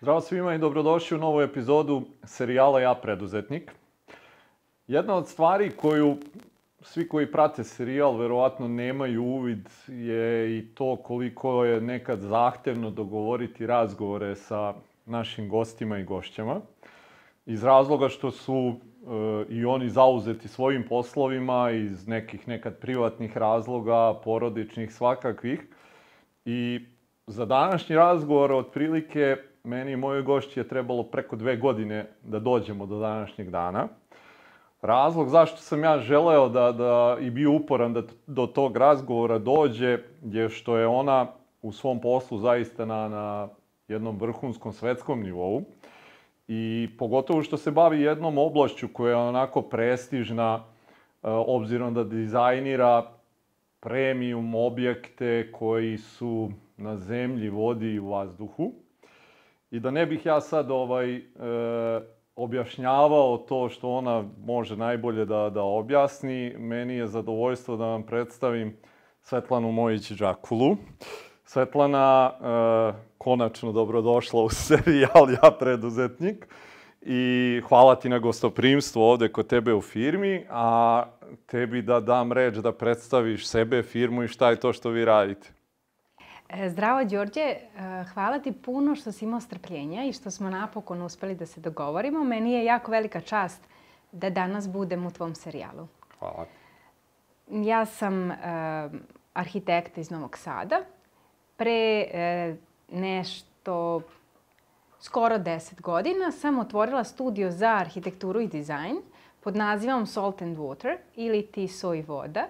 Zdravo svima i dobrodošli u novu epizodu serijala Ja preduzetnik. Jedna od stvari koju svi koji prate serijal verovatno nemaju uvid je i to koliko je nekad zahtevno dogovoriti razgovore sa našim gostima i gošćama. Iz razloga što su e, i oni zauzeti svojim poslovima iz nekih nekad privatnih razloga, porodičnih, svakakvih. I za današnji razgovor otprilike meni i mojoj gošći je trebalo preko dve godine da dođemo do današnjeg dana. Razlog zašto sam ja želeo da, da i bio uporan da do tog razgovora dođe je što je ona u svom poslu zaista na, na jednom vrhunskom svetskom nivou i pogotovo što se bavi jednom oblašću koja je onako prestižna e, obzirom da dizajnira premium objekte koji su na zemlji, vodi i vazduhu. I da ne bih ja sad ovaj, e, objašnjavao to što ona može najbolje da, da objasni, meni je zadovoljstvo da vam predstavim Svetlanu Mojić-Đakulu. Svetlana, e, konačno dobrodošla u serijal Ja preduzetnik i hvala ti na gostoprimstvu ovde kod tebe u firmi, a tebi da dam reč da predstaviš sebe, firmu i šta je to što vi radite. E, zdravo, Đorđe. E, hvala ti puno što si imao strpljenja i što smo napokon uspeli da se dogovorimo. Meni je jako velika čast da danas budem u tvom serijalu. Hvala. Ja sam uh, arhitekta iz Novog Sada. Pre uh, nešto skoro 10 godina sam otvorila studio za arhitekturu i dizajn pod nazivom Salt and Water ili ti so i voda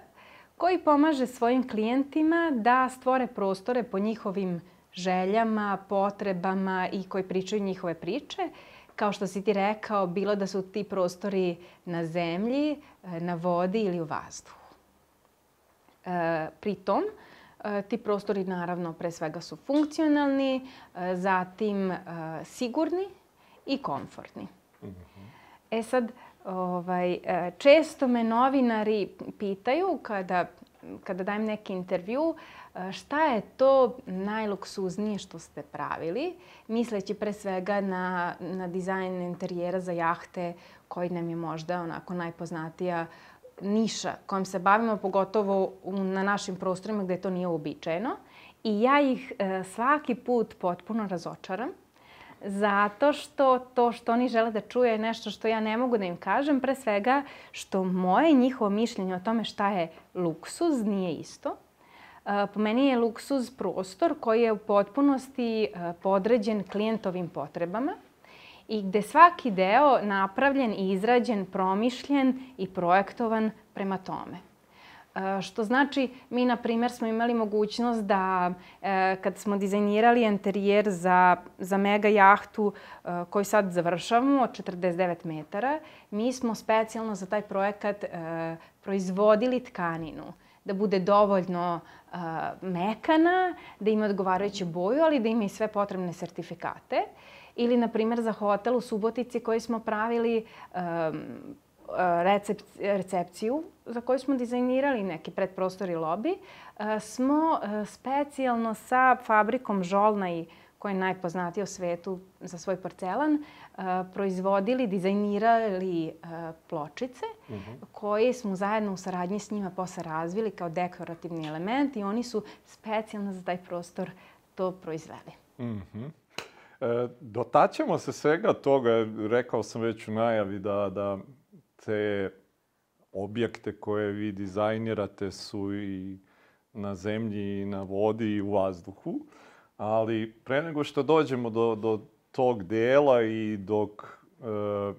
koji pomaže svojim klijentima da stvore prostore po njihovim željama, potrebama i koji pričaju njihove priče. Kao što si ti rekao, bilo da su ti prostori na zemlji, na vodi ili u vazduhu. E, pritom, e, ti prostori naravno pre svega su funkcionalni, e, zatim e, sigurni i komfortni. -hmm. E sad, Ovaj, e, često me novinari pitaju kada, kada dajem neki intervju e, šta je to najluksuznije što ste pravili, misleći pre svega na, na dizajn interijera za jahte koji nam je možda onako najpoznatija niša kojom se bavimo, pogotovo na našim prostorima gde to nije uobičajeno. I ja ih e, svaki put potpuno razočaram zato što to što oni žele da čuje je nešto što ja ne mogu da im kažem, pre svega što moje njihovo mišljenje o tome šta je luksuz nije isto. E, po meni je luksuz prostor koji je u potpunosti e, podređen klijentovim potrebama i gde svaki deo napravljen i izrađen, promišljen i projektovan prema tome. E, što znači, mi na primjer smo imali mogućnost da e, kad smo dizajnirali interijer za, za mega jahtu e, koji sad završavamo od 49 metara, mi smo specijalno za taj projekat proizvodili tkaninu da bude dovoljno mekana, da ima odgovarajuću boju, ali da ima i sve potrebne sertifikate. Ili, na primjer, za hotel u Subotici koji smo pravili recep, recepciju za koju smo dizajnirali neki predprostor i lobi, e, smo e, specijalno sa fabrikom Žolnaj, koja je najpoznatija u svetu za svoj porcelan, e, proizvodili, dizajnirali pločice uh mhm. -huh. koje smo zajedno u saradnji s njima posle razvili kao dekorativni element i oni su specijalno za taj prostor to proizveli. Uh mhm. -huh. E, dotaćemo se svega toga, rekao sam već u najavi da, da te objekte koje vi dizajnirate su i na zemlji, i na vodi, i u vazduhu. Ali pre nego što dođemo do, do tog dela i dok e,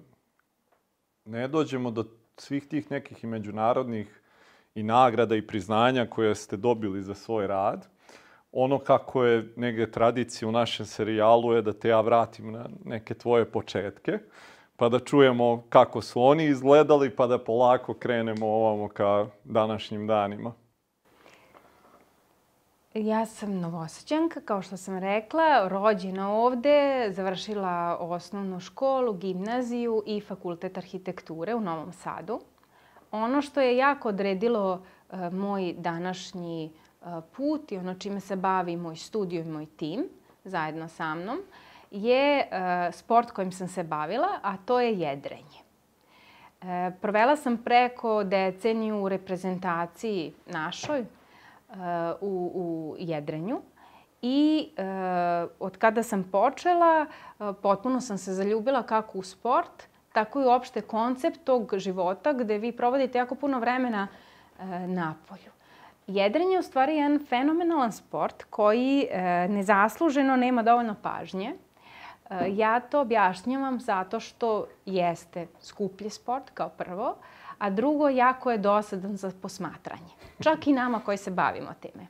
ne dođemo do svih tih nekih i međunarodnih i nagrada i priznanja koje ste dobili za svoj rad, ono kako je nege tradicija u našem serijalu je da te ja vratim na neke tvoje početke pa da čujemo kako su oni izgledali, pa da polako krenemo ovamo ka današnjim danima. Ja sam novosađanka, kao što sam rekla, rođena ovde, završila osnovnu školu, gimnaziju i fakultet arhitekture u Novom Sadu. Ono što je jako odredilo uh, moj današnji uh, put i ono čime se bavi moj studio i moj tim zajedno sa mnom je sport kojim sam se bavila, a to je jedrenje. Provela sam preko deceniju u reprezentaciji našoj u, u jedrenju. I e, od kada sam počela, e, potpuno sam se zaljubila kako u sport, tako i uopšte koncept tog života gde vi provodite jako puno vremena e, na polju. Jedrenje je u stvari jedan fenomenalan sport koji e, nezasluženo nema dovoljno pažnje. Ja to objašnjavam zato što jeste skuplji sport kao prvo, a drugo jako je dosadan za posmatranje. Čak i nama koji se bavimo time.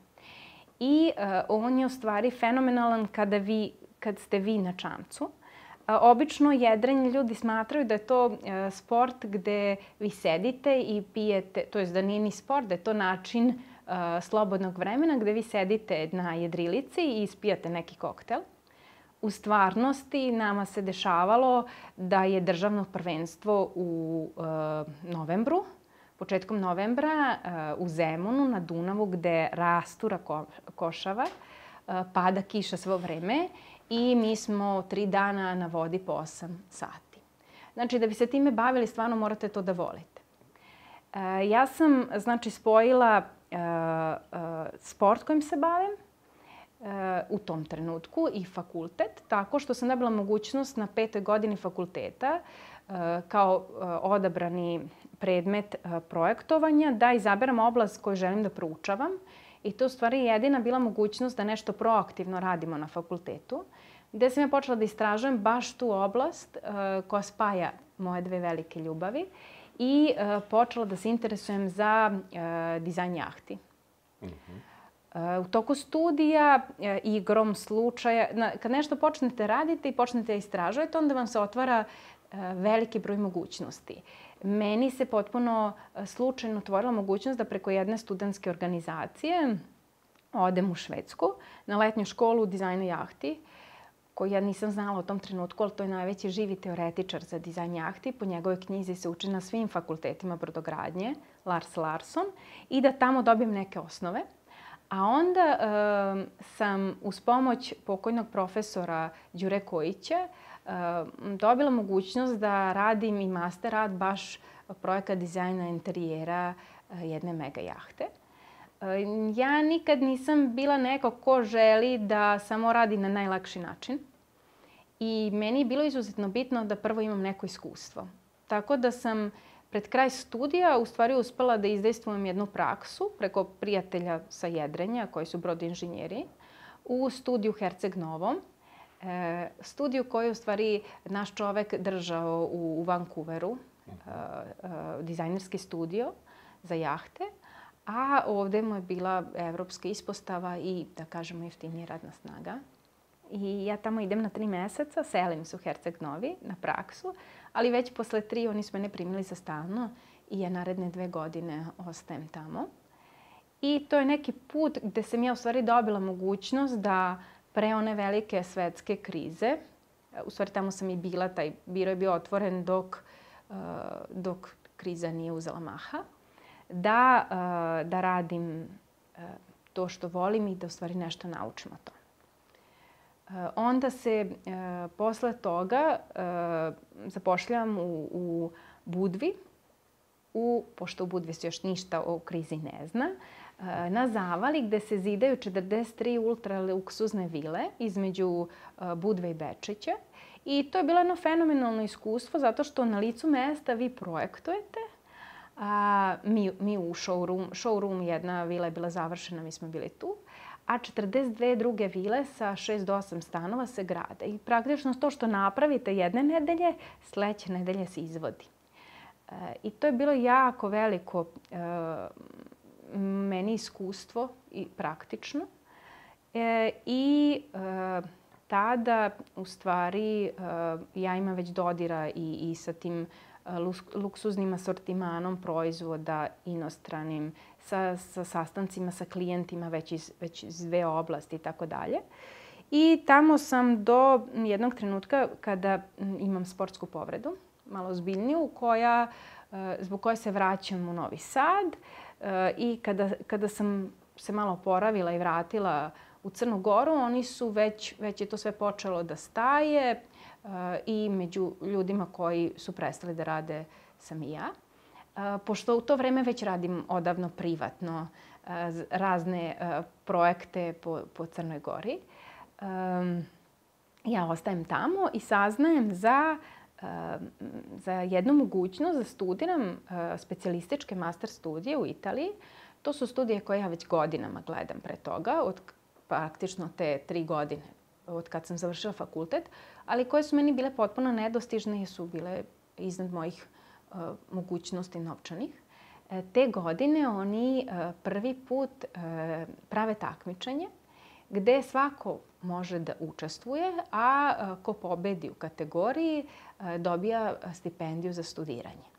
I uh, on je u stvari fenomenalan kada vi, kad ste vi na čamcu. Uh, obično jedrenje ljudi smatraju da je to uh, sport gde vi sedite i pijete, to je da nije ni sport, da je to način uh, slobodnog vremena gde vi sedite na jedrilici i ispijate neki koktel. U stvarnosti nama se dešavalo da je državno prvenstvo u uh, novembru početkom novembra uh, u Zemunu na Dunavu gde rastura ko, košava, uh, pada kiša svo vreme i mi smo tri dana na vodi po 8 sati. Znači, da bi se time bavili, stvarno morate to da volite. Uh, ja sam, znači, spojila sport kojim se bavim, u tom trenutku i fakultet, tako što sam dobila mogućnost na petoj godini fakulteta kao odabrani predmet e, projektovanja da izaberem oblast koju želim da proučavam. I to u stvari jedina bila mogućnost da nešto proaktivno radimo na fakultetu, gde sam ja počela da istražujem baš tu oblast koja spaja moje dve velike ljubavi i počela da se interesujem za dizajn jahti. Mm -hmm. U toku studija, igrom slučaja, kad nešto počnete raditi i počnete istražujete, onda vam se otvara veliki broj mogućnosti meni se potpuno e, slučajno otvorila mogućnost da preko jedne studentske organizacije odem u Švedsku na letnju školu dizajna jahti koju ja nisam znala u tom trenutku, ali to je najveći živi teoretičar za dizajn jahti. Po njegovoj knjizi se uči na svim fakultetima brodogradnje, Lars Larsson, i da tamo dobijem neke osnove. A onda e, sam uz pomoć pokojnog profesora Đure Kojića dobila mogućnost da radim i master rad baš projekat dizajna interijera eh, jedne mega jahte. Eh, ja nikad nisam bila neko ko želi da samo radi na najlakši način. I meni je bilo izuzetno bitno da prvo imam neko iskustvo. Tako da sam pred kraj studija u stvari uspela da izdejstvujem jednu praksu preko prijatelja sa jedrenja koji su brodinženjeri u studiju Herceg Novom e, studiju koju je u stvari naš čovek držao u, u Vancouveru, e, e, dizajnerski studio za jahte, a ovde mu je bila evropska ispostava i, da kažemo, jeftinija radna snaga. I ja tamo idem na tri meseca, selim se u Herceg Novi na praksu, ali već posle tri oni su mene primili za stalno i ja naredne dve godine ostajem tamo. I to je neki put gde sam ja u stvari dobila mogućnost da pre one velike svetske krize, u stvari tamo sam i bila, taj biro je bio otvoren dok, uh, dok kriza nije uzela maha, da, uh, da radim uh, to što volim i da u stvari nešto naučim o tom. Onda se posle toga zapošljam u, u Budvi, u, pošto u Budvi se još ništa o krizi ne zna, Eh, na Zavali gde se zidaju 43 ultraluksuzne vile između eh, Budve i Bečića. I to je bilo jedno fenomenalno iskustvo zato što na licu mesta vi projektujete, a, mi, mi u showroom, showroom jedna vila je bila završena, mi smo bili tu, a 42 druge vile sa 6 do 8 stanova se grade. I praktično to što napravite jedne nedelje, sledeće nedelje se izvodi. E, I to je bilo jako veliko e, meni iskustvo i praktično. E, I e, tada, u stvari, e, ja imam već dodira i, i sa tim e, luksuznim asortimanom proizvoda inostranim, sa, sa sastancima sa klijentima već iz, već iz dve oblasti i tako dalje. I tamo sam do jednog trenutka kada imam sportsku povredu, malo zbiljniju, koja, e, zbog koje se vraćam u Novi Sad. I kada, kada sam se malo oporavila i vratila u Crnu Goru, oni su već, već je to sve počelo da staje uh, i među ljudima koji su prestali da rade sam i ja. Pošto u to vreme već radim odavno privatno razne projekte po, po Crnoj Gori, ja ostajem tamo i saznajem za za jednu mogućnost da studiram specijalističke master studije u Italiji. To su studije koje ja već godinama gledam pre toga, od praktično te tri godine od kad sam završila fakultet, ali koje su meni bile potpuno nedostižne i su bile iznad mojih uh, mogućnosti novčanih. E, te godine oni uh, prvi put uh, prave takmičenje gde svako može da učestvuje, a ko pobedi u kategoriji dobija stipendiju za studiranje.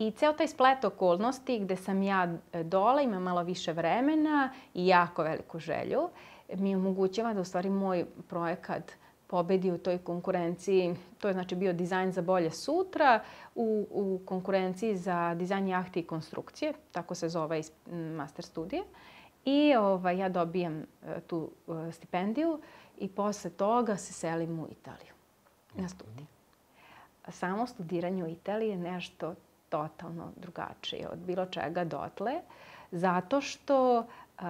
I ceo taj splet okolnosti gde sam ja e, dole, imam malo više vremena i jako veliku želju, mi omogućava da u stvari moj projekat pobedi u toj konkurenciji. To je znači bio dizajn za bolje sutra u, u konkurenciji za dizajn jahti i konstrukcije, tako se zove iz master studije. I ovaj, ja dobijam e, tu e, stipendiju i posle toga se selim u Italiju na studiju. Samo studiranje u Italiji je nešto totalno drugačije od bilo čega dotle, zato što uh,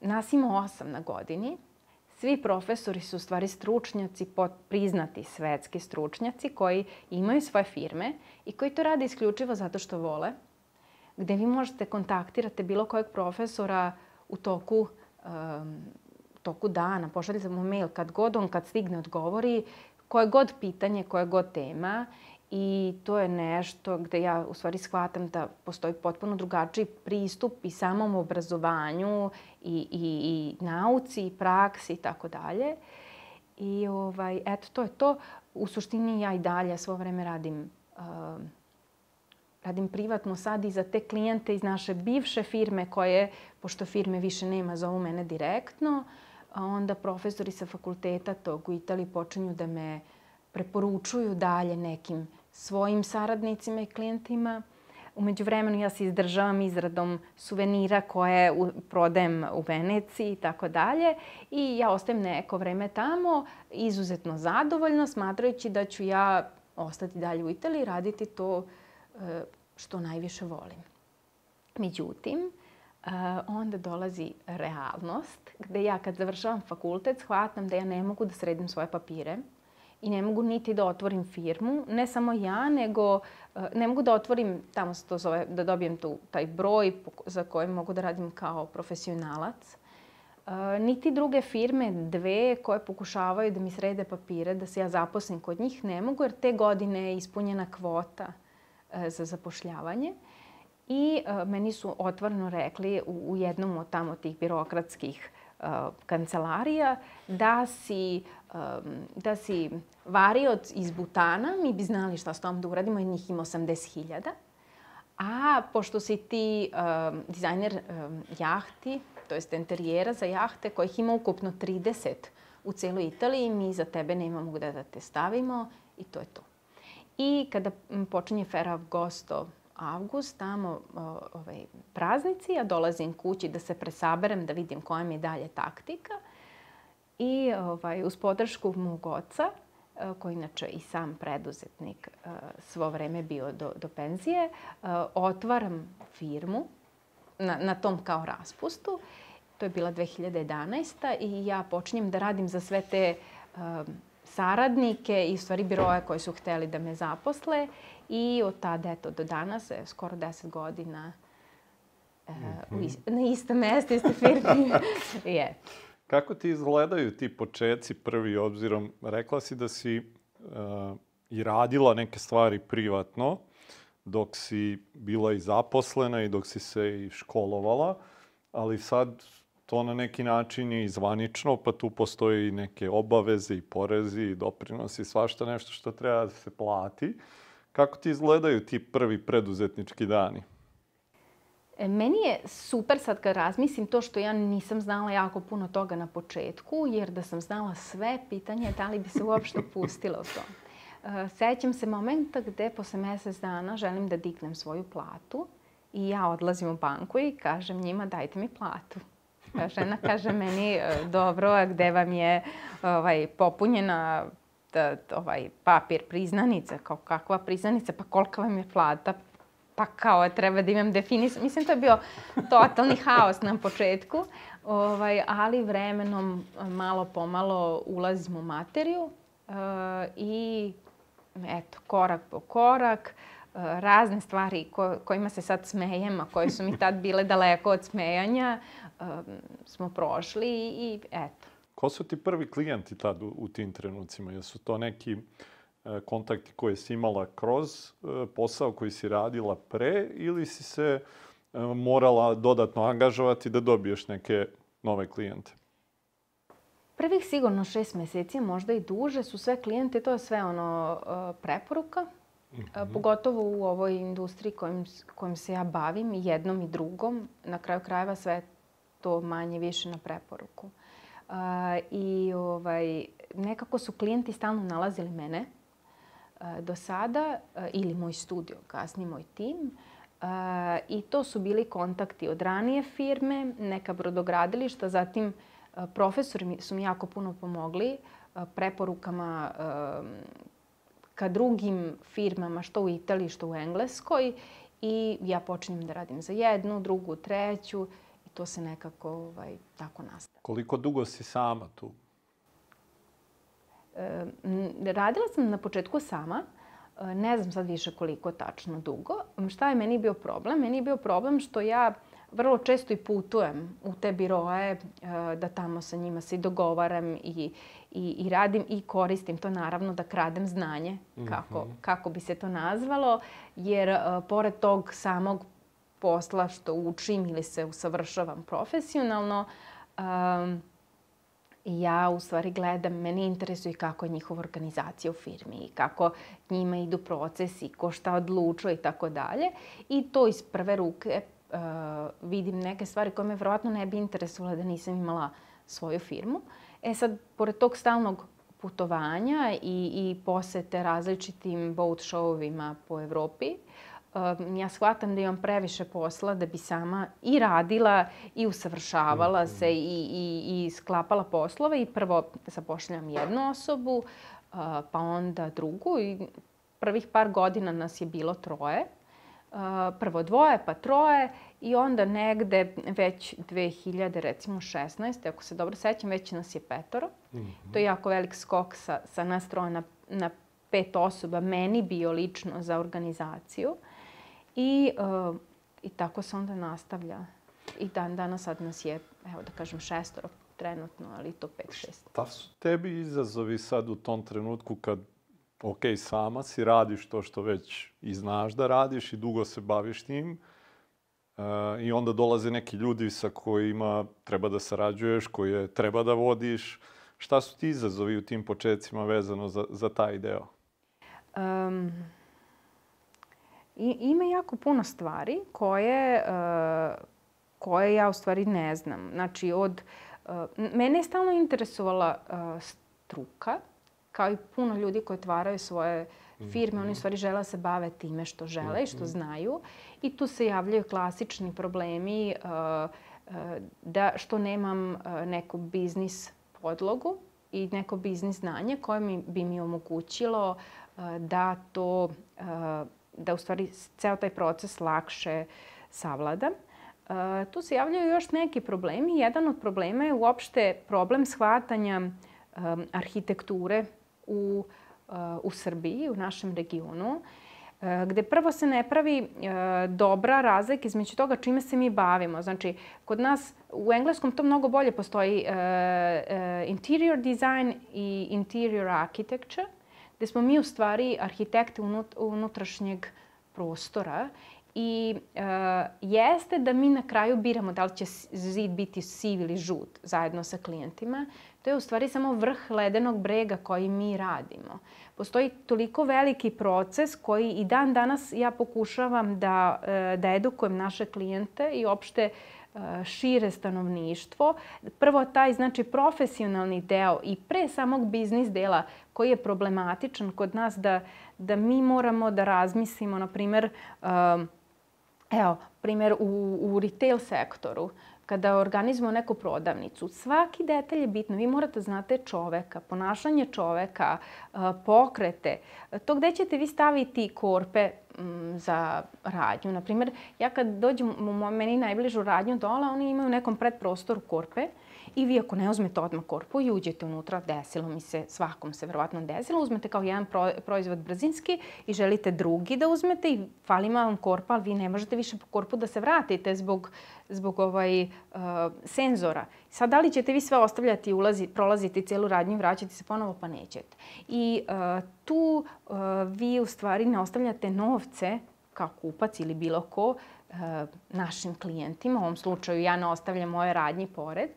nas ima osam na godini, svi profesori su u stvari stručnjaci, priznati svetski stručnjaci koji imaju svoje firme i koji to rade isključivo zato što vole, gde vi možete kontaktirate bilo kojeg profesora u toku, um, toku dana, pošaljite mu mail kad god on kad stigne odgovori, koje god pitanje, koje god tema I to je nešto gde ja u stvari shvatam da postoji potpuno drugačiji pristup i samom obrazovanju i, i, i nauci i praksi i tako dalje. I ovaj, eto, to je to. U suštini ja i dalje svo vreme radim uh, radim privatno sad i za te klijente iz naše bivše firme koje, pošto firme više nema, zovu mene direktno, a onda profesori sa fakulteta tog u Italiji počinju da me preporučuju dalje nekim svojim saradnicima i klijentima. Umeđu vremenu ja se izdržavam izradom suvenira koje u, prodajem u Veneciji i tako dalje. I ja ostajem neko vreme tamo, izuzetno zadovoljna, smatrajući da ću ja ostati dalje u Italiji i raditi to e, što najviše volim. Međutim, e, onda dolazi realnost gde ja kad završavam fakultet shvatam da ja ne mogu da sredim svoje papire i ne mogu niti da otvorim firmu. Ne samo ja, nego eh, ne mogu da otvorim, tamo se to zove, da dobijem tu, taj broj za koji mogu da radim kao profesionalac. Uh, niti druge firme, dve koje pokušavaju da mi srede papire, da se ja zaposlim kod njih, ne mogu jer te godine je ispunjena kvota uh, za zapošljavanje. I uh, meni su otvoreno rekli u, jednom od tamo tih birokratskih kancelarija da si, da si varioc iz Butana, mi bi znali šta s tom da uradimo, i njih ima 80.000. A pošto si ti um, dizajner um, jahti, to jest interijera za jahte, kojih ima ukupno 30 u celoj Italiji, mi za tebe nemamo gde da te stavimo i to je to. I kada počinje Ferragosto avgust, tamo ovaj, praznici, ja dolazim kući da se presaberem, da vidim koja mi je dalje taktika. I ovaj, uz podršku mog oca, e, koji inače i sam preduzetnik e, svo vreme bio do, do penzije, e, otvaram firmu na, na tom kao raspustu. To je bila 2011. i ja počinjem da radim za sve te saradnike i u stvari biroje koji su hteli da me zaposle i od tada eto do danas, skoro 10 godina mm -hmm. is, na istom mestu, iste firmi. je. Kako ti izgledaju ti početci prvi obzirom? Rekla si da si uh, i radila neke stvari privatno dok si bila i zaposlena i dok si se i školovala, ali sad to na neki način je izvanično, pa tu postoji neke obaveze i porezi i doprinosi i svašta nešto što treba da se plati. Kako ti izgledaju ti prvi preduzetnički dani? E, meni je super sad kad razmislim to što ja nisam znala jako puno toga na početku, jer da sam znala sve, pitanje da li bi se uopšte pustila u to. E, sećam se momenta gde posle mesec dana želim da dignem svoju platu i ja odlazim u banku i kažem njima dajte mi platu. Žena kaže meni, dobro, a gde vam je ovaj, popunjena ovaj, papir priznanica, kao kakva priznanica, pa kolika vam je plata, pa kao treba da imam definis... Mislim, to je bio totalni haos na početku, ovaj, ali vremenom malo pomalo ulazim u materiju uh, i eto, korak po korak, uh, razne stvari ko, kojima se sad smejem, a koje su mi tad bile daleko od smejanja, uh, smo prošli i eto. Ko su ti prvi klijenti tad u, u tim trenucima? Jesu to neki e, kontakti koje si imala kroz e, posao koji si radila pre ili si se e, morala dodatno angažovati da dobiješ neke nove klijente? Prvih sigurno šest meseci, možda i duže, su sve klijente, to je sve ono preporuka. Mm -hmm. Pogotovo u ovoj industriji kojim, kojim se ja bavim, i jednom i drugom. Na kraju krajeva sve to manje više na preporuku. Uh, I ovaj, nekako su klijenti stalno nalazili mene do sada ili moj studio, kasnije moj tim. I to su bili kontakti od ranije firme, neka brodogradilišta, zatim profesori su mi jako puno pomogli preporukama ka drugim firmama, što u Italiji, što u Engleskoj. I ja počinjem da radim za jednu, drugu, treću to se nekako ovaj, tako nastavlja. Koliko dugo si sama tu? E, radila sam na početku sama. E, ne znam sad više koliko tačno dugo. Šta je meni bio problem? Meni je bio problem što ja vrlo često i putujem u te biroje, e, da tamo sa njima se i dogovaram i, i, i radim i koristim to naravno da kradem znanje, kako, mm -hmm. kako bi se to nazvalo, jer uh, pored tog samog posla što učim ili se usavršavam profesionalno, um, ja u stvari gledam, meni interesuje kako je njihova organizacija u firmi i kako njima idu procesi, ko šta odlučuje i tako dalje. I to iz prve ruke uh, vidim neke stvari koje me verovatno ne bi interesovala da nisam imala svoju firmu. E sad, pored tog stalnog putovanja i, i posete različitim boat showovima po Evropi, um, ja shvatam da imam previše posla da bi sama i radila i usavršavala mm -hmm. se i, i, i sklapala poslove i prvo zapošljam jednu osobu, uh, pa onda drugu i prvih par godina nas je bilo troje. Uh, prvo dvoje, pa troje i onda negde već 2000, recimo 16. ako se dobro sećam, već nas je petoro. Mm -hmm. To je jako velik skok sa, sa nas troje na, na pet osoba, meni bio lično za organizaciju. Uh, I, uh, I tako se onda nastavlja. I dan danas sad nas je, evo da kažem, šestoro trenutno, ali to pet, šest. Šta su tebi izazovi sad u tom trenutku kad, ok, sama si, radiš to što već i znaš da radiš i dugo se baviš tim, uh, i onda dolaze neki ljudi sa kojima treba da sarađuješ, koje treba da vodiš. Šta su ti izazovi u tim početcima vezano za, za taj deo? Um, I, ima jako puno stvari koje, uh, koje ja u stvari ne znam. Znači, od, uh, mene je stalno interesovala uh, struka, kao i puno ljudi koji otvaraju svoje firme, oni u mhm. stvari žele da se bave time što žele i što mhm. znaju. I tu se javljaju klasični problemi uh, uh, da što nemam uh, neku biznis podlogu i neko biznis znanje koje mi, bi mi omogućilo da to da u stvari ceo taj proces lakše savladam. Uh, tu se javljaju još neki problemi. Jedan od problema je uopšte problem shvatanja um, arhitekture u, uh, u Srbiji, u našem regionu, uh, gde prvo se ne pravi uh, dobra razlika između toga čime se mi bavimo. Znači, kod nas u engleskom to mnogo bolje postoji uh, uh, interior design i interior architecture, gde smo mi u stvari arhitekte unut, unutrašnjeg prostora i uh, jeste da mi na kraju biramo da li će zid biti siv ili žut zajedno sa klijentima. To je u stvari samo vrh ledenog brega koji mi radimo. Postoji toliko veliki proces koji i dan danas ja pokušavam da, uh, da edukujem naše klijente i opšte uh, šire stanovništvo. Prvo taj znači profesionalni deo i pre samog biznis dela koji je problematičan kod nas da, da mi moramo da razmislimo, na primer, um, evo, primer u, u retail sektoru. kada organizujemo neku prodavnicu, svaki detalj je bitno. Vi morate znate čoveka, ponašanje čoveka, pokrete, to gde ćete vi staviti korpe za radnju. Naprimer, ja kad dođem u meni najbližu radnju dole, oni imaju u nekom predprostoru korpe I vi ako ne uzmete odmah korpu i uđete unutra, desilo mi se, svakom se verovatno desilo, uzmete kao jedan pro, proizvod brzinski i želite drugi da uzmete i fali vam korpa, ali vi ne možete više po korpu da se vratite zbog, zbog ovaj, uh, senzora. Sad, da li ćete vi sve ostavljati, ulazi, prolaziti celu radnju i vraćati se ponovo, pa nećete. I uh, tu uh, vi u stvari ne ostavljate novce kao kupac ili bilo ko našim klijentima, u ovom slučaju ja ne ostavljam moje radnji pored,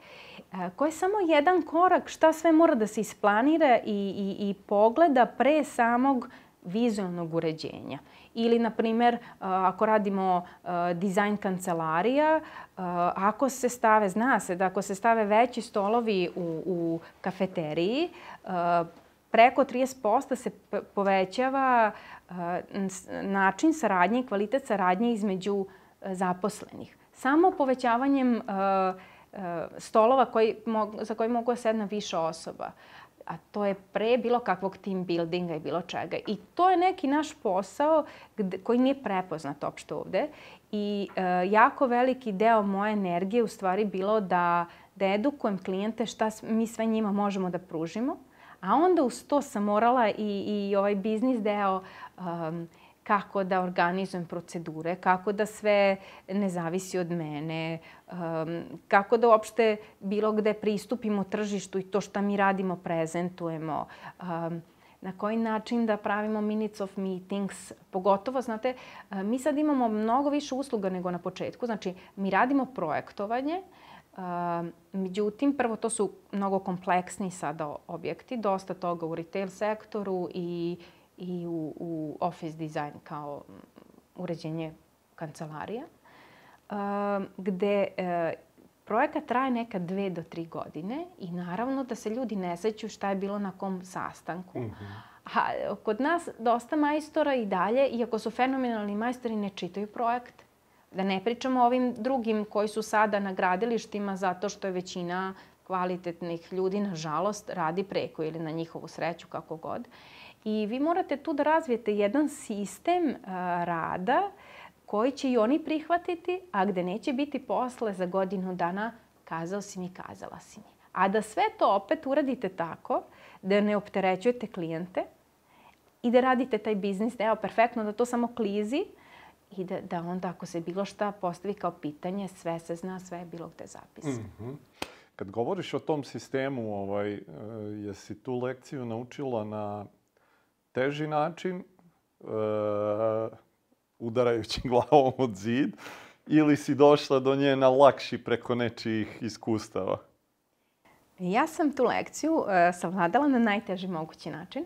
koji je samo jedan korak šta sve mora da se isplanira i, i, i pogleda pre samog vizualnog uređenja. Ili, na primer, ako radimo dizajn kancelarija, ako se stave, zna se da ako se stave veći stolovi u, u kafeteriji, preko 30% se povećava način saradnje i kvalitet saradnje između zaposlenih. Samo povećavanjem uh, uh, stolova koji, za koji mogu da sedna više osoba. A to je pre bilo kakvog team buildinga i bilo čega. I to je neki naš posao koji nije prepoznat opšte ovde. I uh, jako veliki deo moje energije u stvari bilo da, da edukujem klijente šta mi sve njima možemo da pružimo. A onda uz to sam morala i, i ovaj biznis deo um, kako da organizujem procedure, kako da sve ne zavisi od mene, um, kako da uopšte bilo gde pristupimo tržištu i to što mi radimo prezentujemo. Um, na koji način da pravimo minutes of meetings, pogotovo, znate, uh, mi sad imamo mnogo više usluga nego na početku, znači mi radimo projektovanje, Uh, međutim, prvo to su mnogo kompleksni sada objekti, dosta toga u retail sektoru i i u, u office design kao uređenje kancelarija, uh, gde uh, projekat traje neka dve do tri godine i naravno da se ljudi ne seću šta je bilo na kom sastanku. Mm -hmm. A kod nas dosta majstora i dalje, iako su fenomenalni majstori, ne čitaju projekte. Da ne pričamo o ovim drugim koji su sada na gradilištima zato što je većina kvalitetnih ljudi, nažalost, radi preko ili na njihovu sreću, kako god. I vi morate tu da razvijete jedan sistem rada koji će i oni prihvatiti, a gde neće biti posle za godinu dana kazao si mi, kazala si mi. A da sve to opet uradite tako da ne opterećujete klijente i da radite taj biznis deo perfektno, da to samo klizi i da, da onda ako se bilo šta postavi kao pitanje, sve se zna, sve je bilo gde zapisano. Mm -hmm. Kad govoriš o tom sistemu, ovaj, e, jesi tu lekciju naučila na teži način, uh, udarajući glavom od zid, ili si došla do nje na lakši preko nečijih iskustava? Ja sam tu lekciju uh, savladala na najteži mogući način.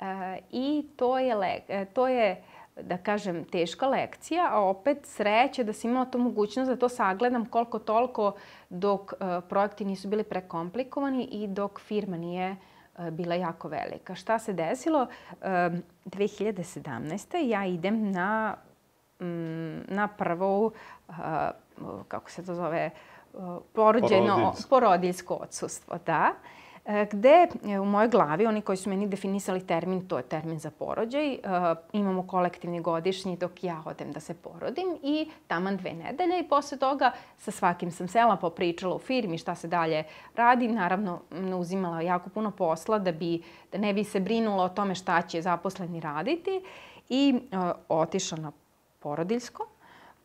Uh, I to je, le, uh, to je, da kažem, teška lekcija, a opet sreće da sam imala tu mogućnost da to sagledam koliko toliko dok uh, projekti nisu bili prekomplikovani i dok firma nije E, bila jako velika. Šta se desilo? 2017. E, ja idem na, mm, na prvo, e, kako se to zove, porođeno, porodilsko, porodilsko odsustvo. Da. Gde e, u mojoj glavi, oni koji su meni definisali termin, to je termin za porođaj, e, imamo kolektivni godišnji dok ja odem da se porodim i taman dve nedelje i posle toga sa svakim sam sela popričala u firmi šta se dalje radi. Naravno, uzimala jako puno posla da, bi, da ne bi se brinulo o tome šta će zaposleni raditi i otišla na porodiljsko,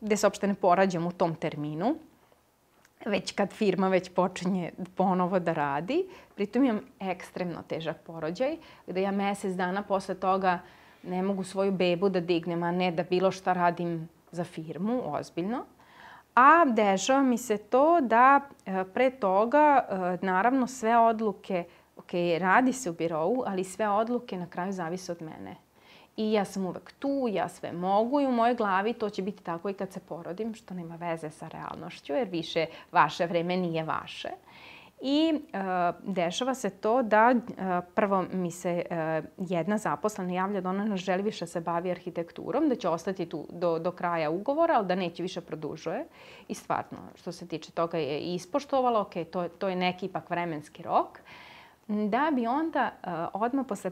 gde se uopšte ne porađam u tom terminu već kad firma već počinje ponovo da radi. Pritom imam ekstremno težak porođaj, gde ja mesec dana posle toga ne mogu svoju bebu da dignem, a ne da bilo šta radim za firmu, ozbiljno. A dešava mi se to da e, pre toga, e, naravno, sve odluke, ok, radi se u birovu, ali sve odluke na kraju zavise od mene. I ja sam uvek tu, ja sve mogu i u mojoj glavi to će biti tako i kad se porodim, što nema veze sa realnošću, jer više vaše vreme nije vaše. I e, dešava se to da e, prvo mi se e, jedna zaposlena javlja da ona ne želi više se bavi arhitekturom, da će ostati tu do, do kraja ugovora, ali da neće više produžuje. I stvarno, što se tiče toga je ispoštovala, ok, to, to je neki ipak vremenski rok. Da bi onda e, odmah posle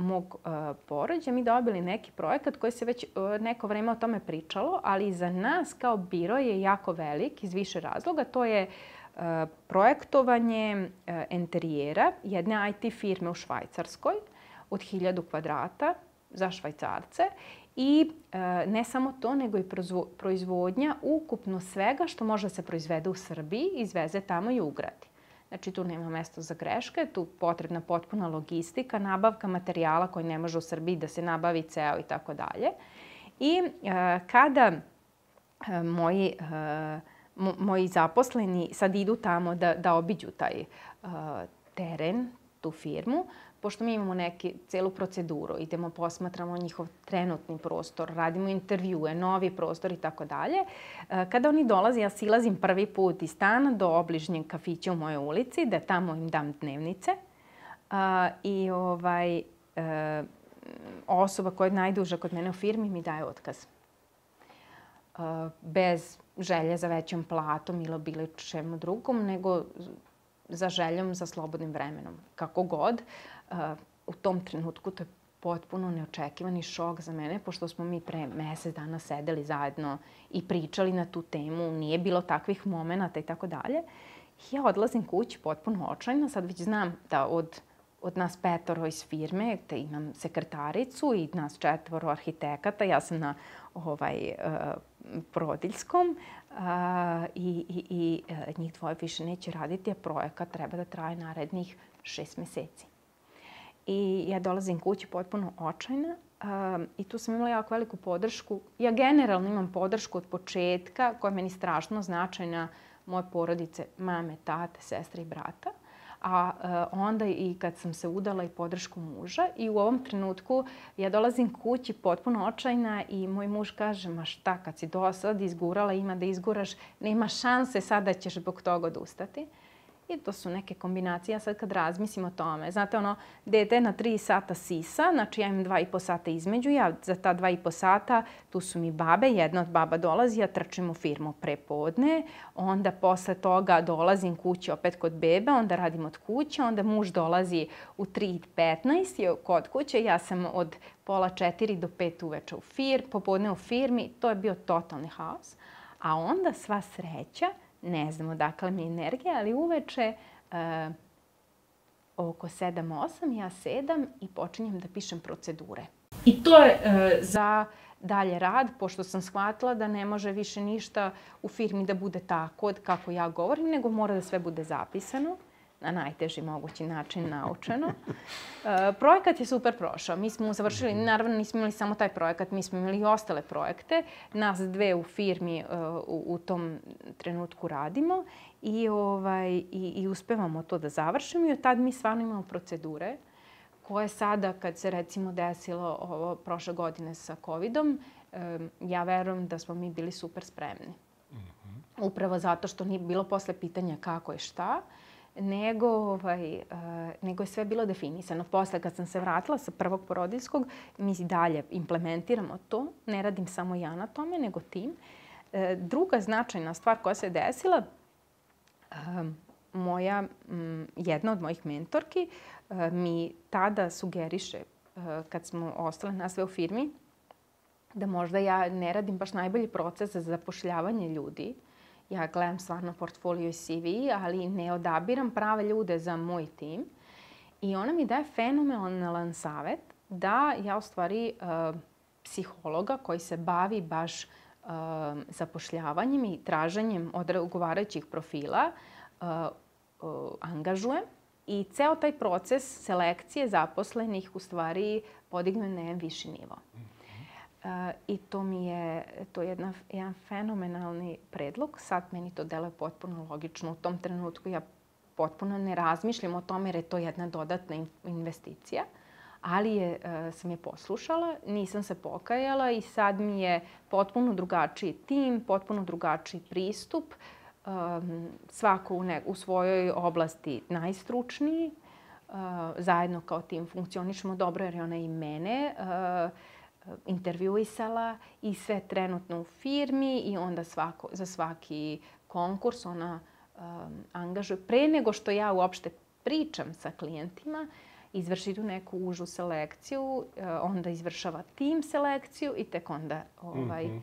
mog uh, porođa mi dobili neki projekat koji se već uh, neko vreme o tome pričalo, ali za nas kao biro je jako velik iz više razloga. To je uh, projektovanje uh, interijera jedne IT firme u Švajcarskoj od 1000 kvadrata za švajcarce i e, ne samo to, nego i proizvodnja ukupno svega što može da se proizvede u Srbiji, izveze tamo i ugradi. Znači tu nema mesta za greške, tu potrebna potpuna logistika, nabavka materijala koji ne može u Srbiji da se nabavi ceo i tako dalje. I e, kada e, moji, e, moji zaposleni sad idu tamo da, da obiđu taj e, teren, tu firmu, pošto mi imamo neki, celu proceduru, idemo, posmatramo njihov trenutni prostor, radimo intervjue, novi prostor i tako dalje. E, kada oni dolaze, ja silazim prvi put iz stana do obližnjeg kafića u mojoj ulici, da tamo im dam dnevnice. I ovaj, e, osoba koja je najduža kod mene u firmi mi daje otkaz. E, bez želje za većom platom ili bilo čemu drugom, nego za željom za slobodnim vremenom. Kako god, u tom trenutku to je potpuno neočekivani šok za mene, pošto smo mi pre mesec dana sedeli zajedno i pričali na tu temu, nije bilo takvih momenta i tako dalje. Ja odlazim kući potpuno očajna, sad već znam da od, od nas petoro iz firme, te imam sekretaricu i nas četvoro arhitekata, ja sam na ovaj, uh, porodiljskom uh, i, i, i uh, njih dvoje više neće raditi, a projekat treba da traje narednih šest meseci. I ja dolazim kući potpuno očajna um, i tu sam imala jako veliku podršku. Ja generalno imam podršku od početka koja je meni strašno značajna moje porodice, mame, tate, sestre i brata. A uh, onda i kad sam se udala i podršku muža i u ovom trenutku ja dolazim kući potpuno očajna i moj muž kaže ma šta kad si do sad izgurala ima da izguraš, nema šanse sad da ćeš zbog toga odustati. I to su neke kombinacije. Ja sad kad razmislim o tome, znate ono, dete na 3 sata sisa, znači ja imam 2,5 sata između, ja za ta 2,5 sata tu su mi babe, jedna od baba dolazi, ja trčim u firmu prepodne, onda posle toga dolazim kući opet kod bebe, onda radim od kuće, onda muž dolazi u 3.15 je kod kuće, ja sam od pola 4 do 5 uveče u fir, popodne u firmi, to je bio totalni haos. A onda sva sreća ne znam odakle mi energija, ali uveče uh, oko 7-8 ja sedam i počinjem da pišem procedure. I to je uh, za dalje rad, pošto sam shvatila da ne može više ništa u firmi da bude tako kako ja govorim, nego mora da sve bude zapisano na najteži mogući način naučeno. E, projekat je super prošao. Mi smo završili, naravno nismo imali samo taj projekat, mi smo imali i ostale projekte. Nas dve u firmi e, u, u tom trenutku radimo i, ovaj, i, i uspevamo to da završimo i od tad mi stvarno imamo procedure koje sada, kad se recimo desilo ovo prošle godine sa COVID-om, e, ja verujem da smo mi bili super spremni. Mhm. Upravo zato što nije bilo posle pitanja kako je šta, nego, ovaj, uh, nego je sve bilo definisano. Posle, kad sam se vratila sa prvog porodiljskog, mi dalje implementiramo to. Ne radim samo ja na tome, nego tim. Uh, druga značajna stvar koja se desila, uh, moja, um, jedna od mojih mentorki uh, mi tada sugeriše, kad smo ostale na sve u firmi, da možda ja ne radim baš najbolji proces za zapošljavanje ljudi, ja gledam stvarno portfolio i CV, ali ne odabiram prave ljude za moj tim. I ona mi daje fenomenalan savet da ja u stvari uh, psihologa koji se bavi baš uh, zapošljavanjem i traženjem odgovarajućih profila uh, angažujem i ceo taj proces selekcije zaposlenih u stvari podigne na jedan viši nivo. Mm. I to mi je to je jedna, jedan fenomenalni predlog. Sad meni to deluje potpuno logično. U tom trenutku ja potpuno ne razmišljam o tome jer je to jedna dodatna investicija. Ali je, uh, sam je poslušala, nisam se pokajala i sad mi je potpuno drugačiji tim, potpuno drugačiji pristup. um, svako u, ne, u svojoj oblasti najstručniji, uh, zajedno kao tim funkcionišemo dobro jer je ona i mene uh, intervjuisala i sve trenutno u firmi i onda svako, za svaki konkurs ona um, angažuje. Pre nego što ja uopšte pričam sa klijentima, izvrši tu neku užu selekciju, uh, onda izvršava tim selekciju i tek onda ovaj, mm -hmm.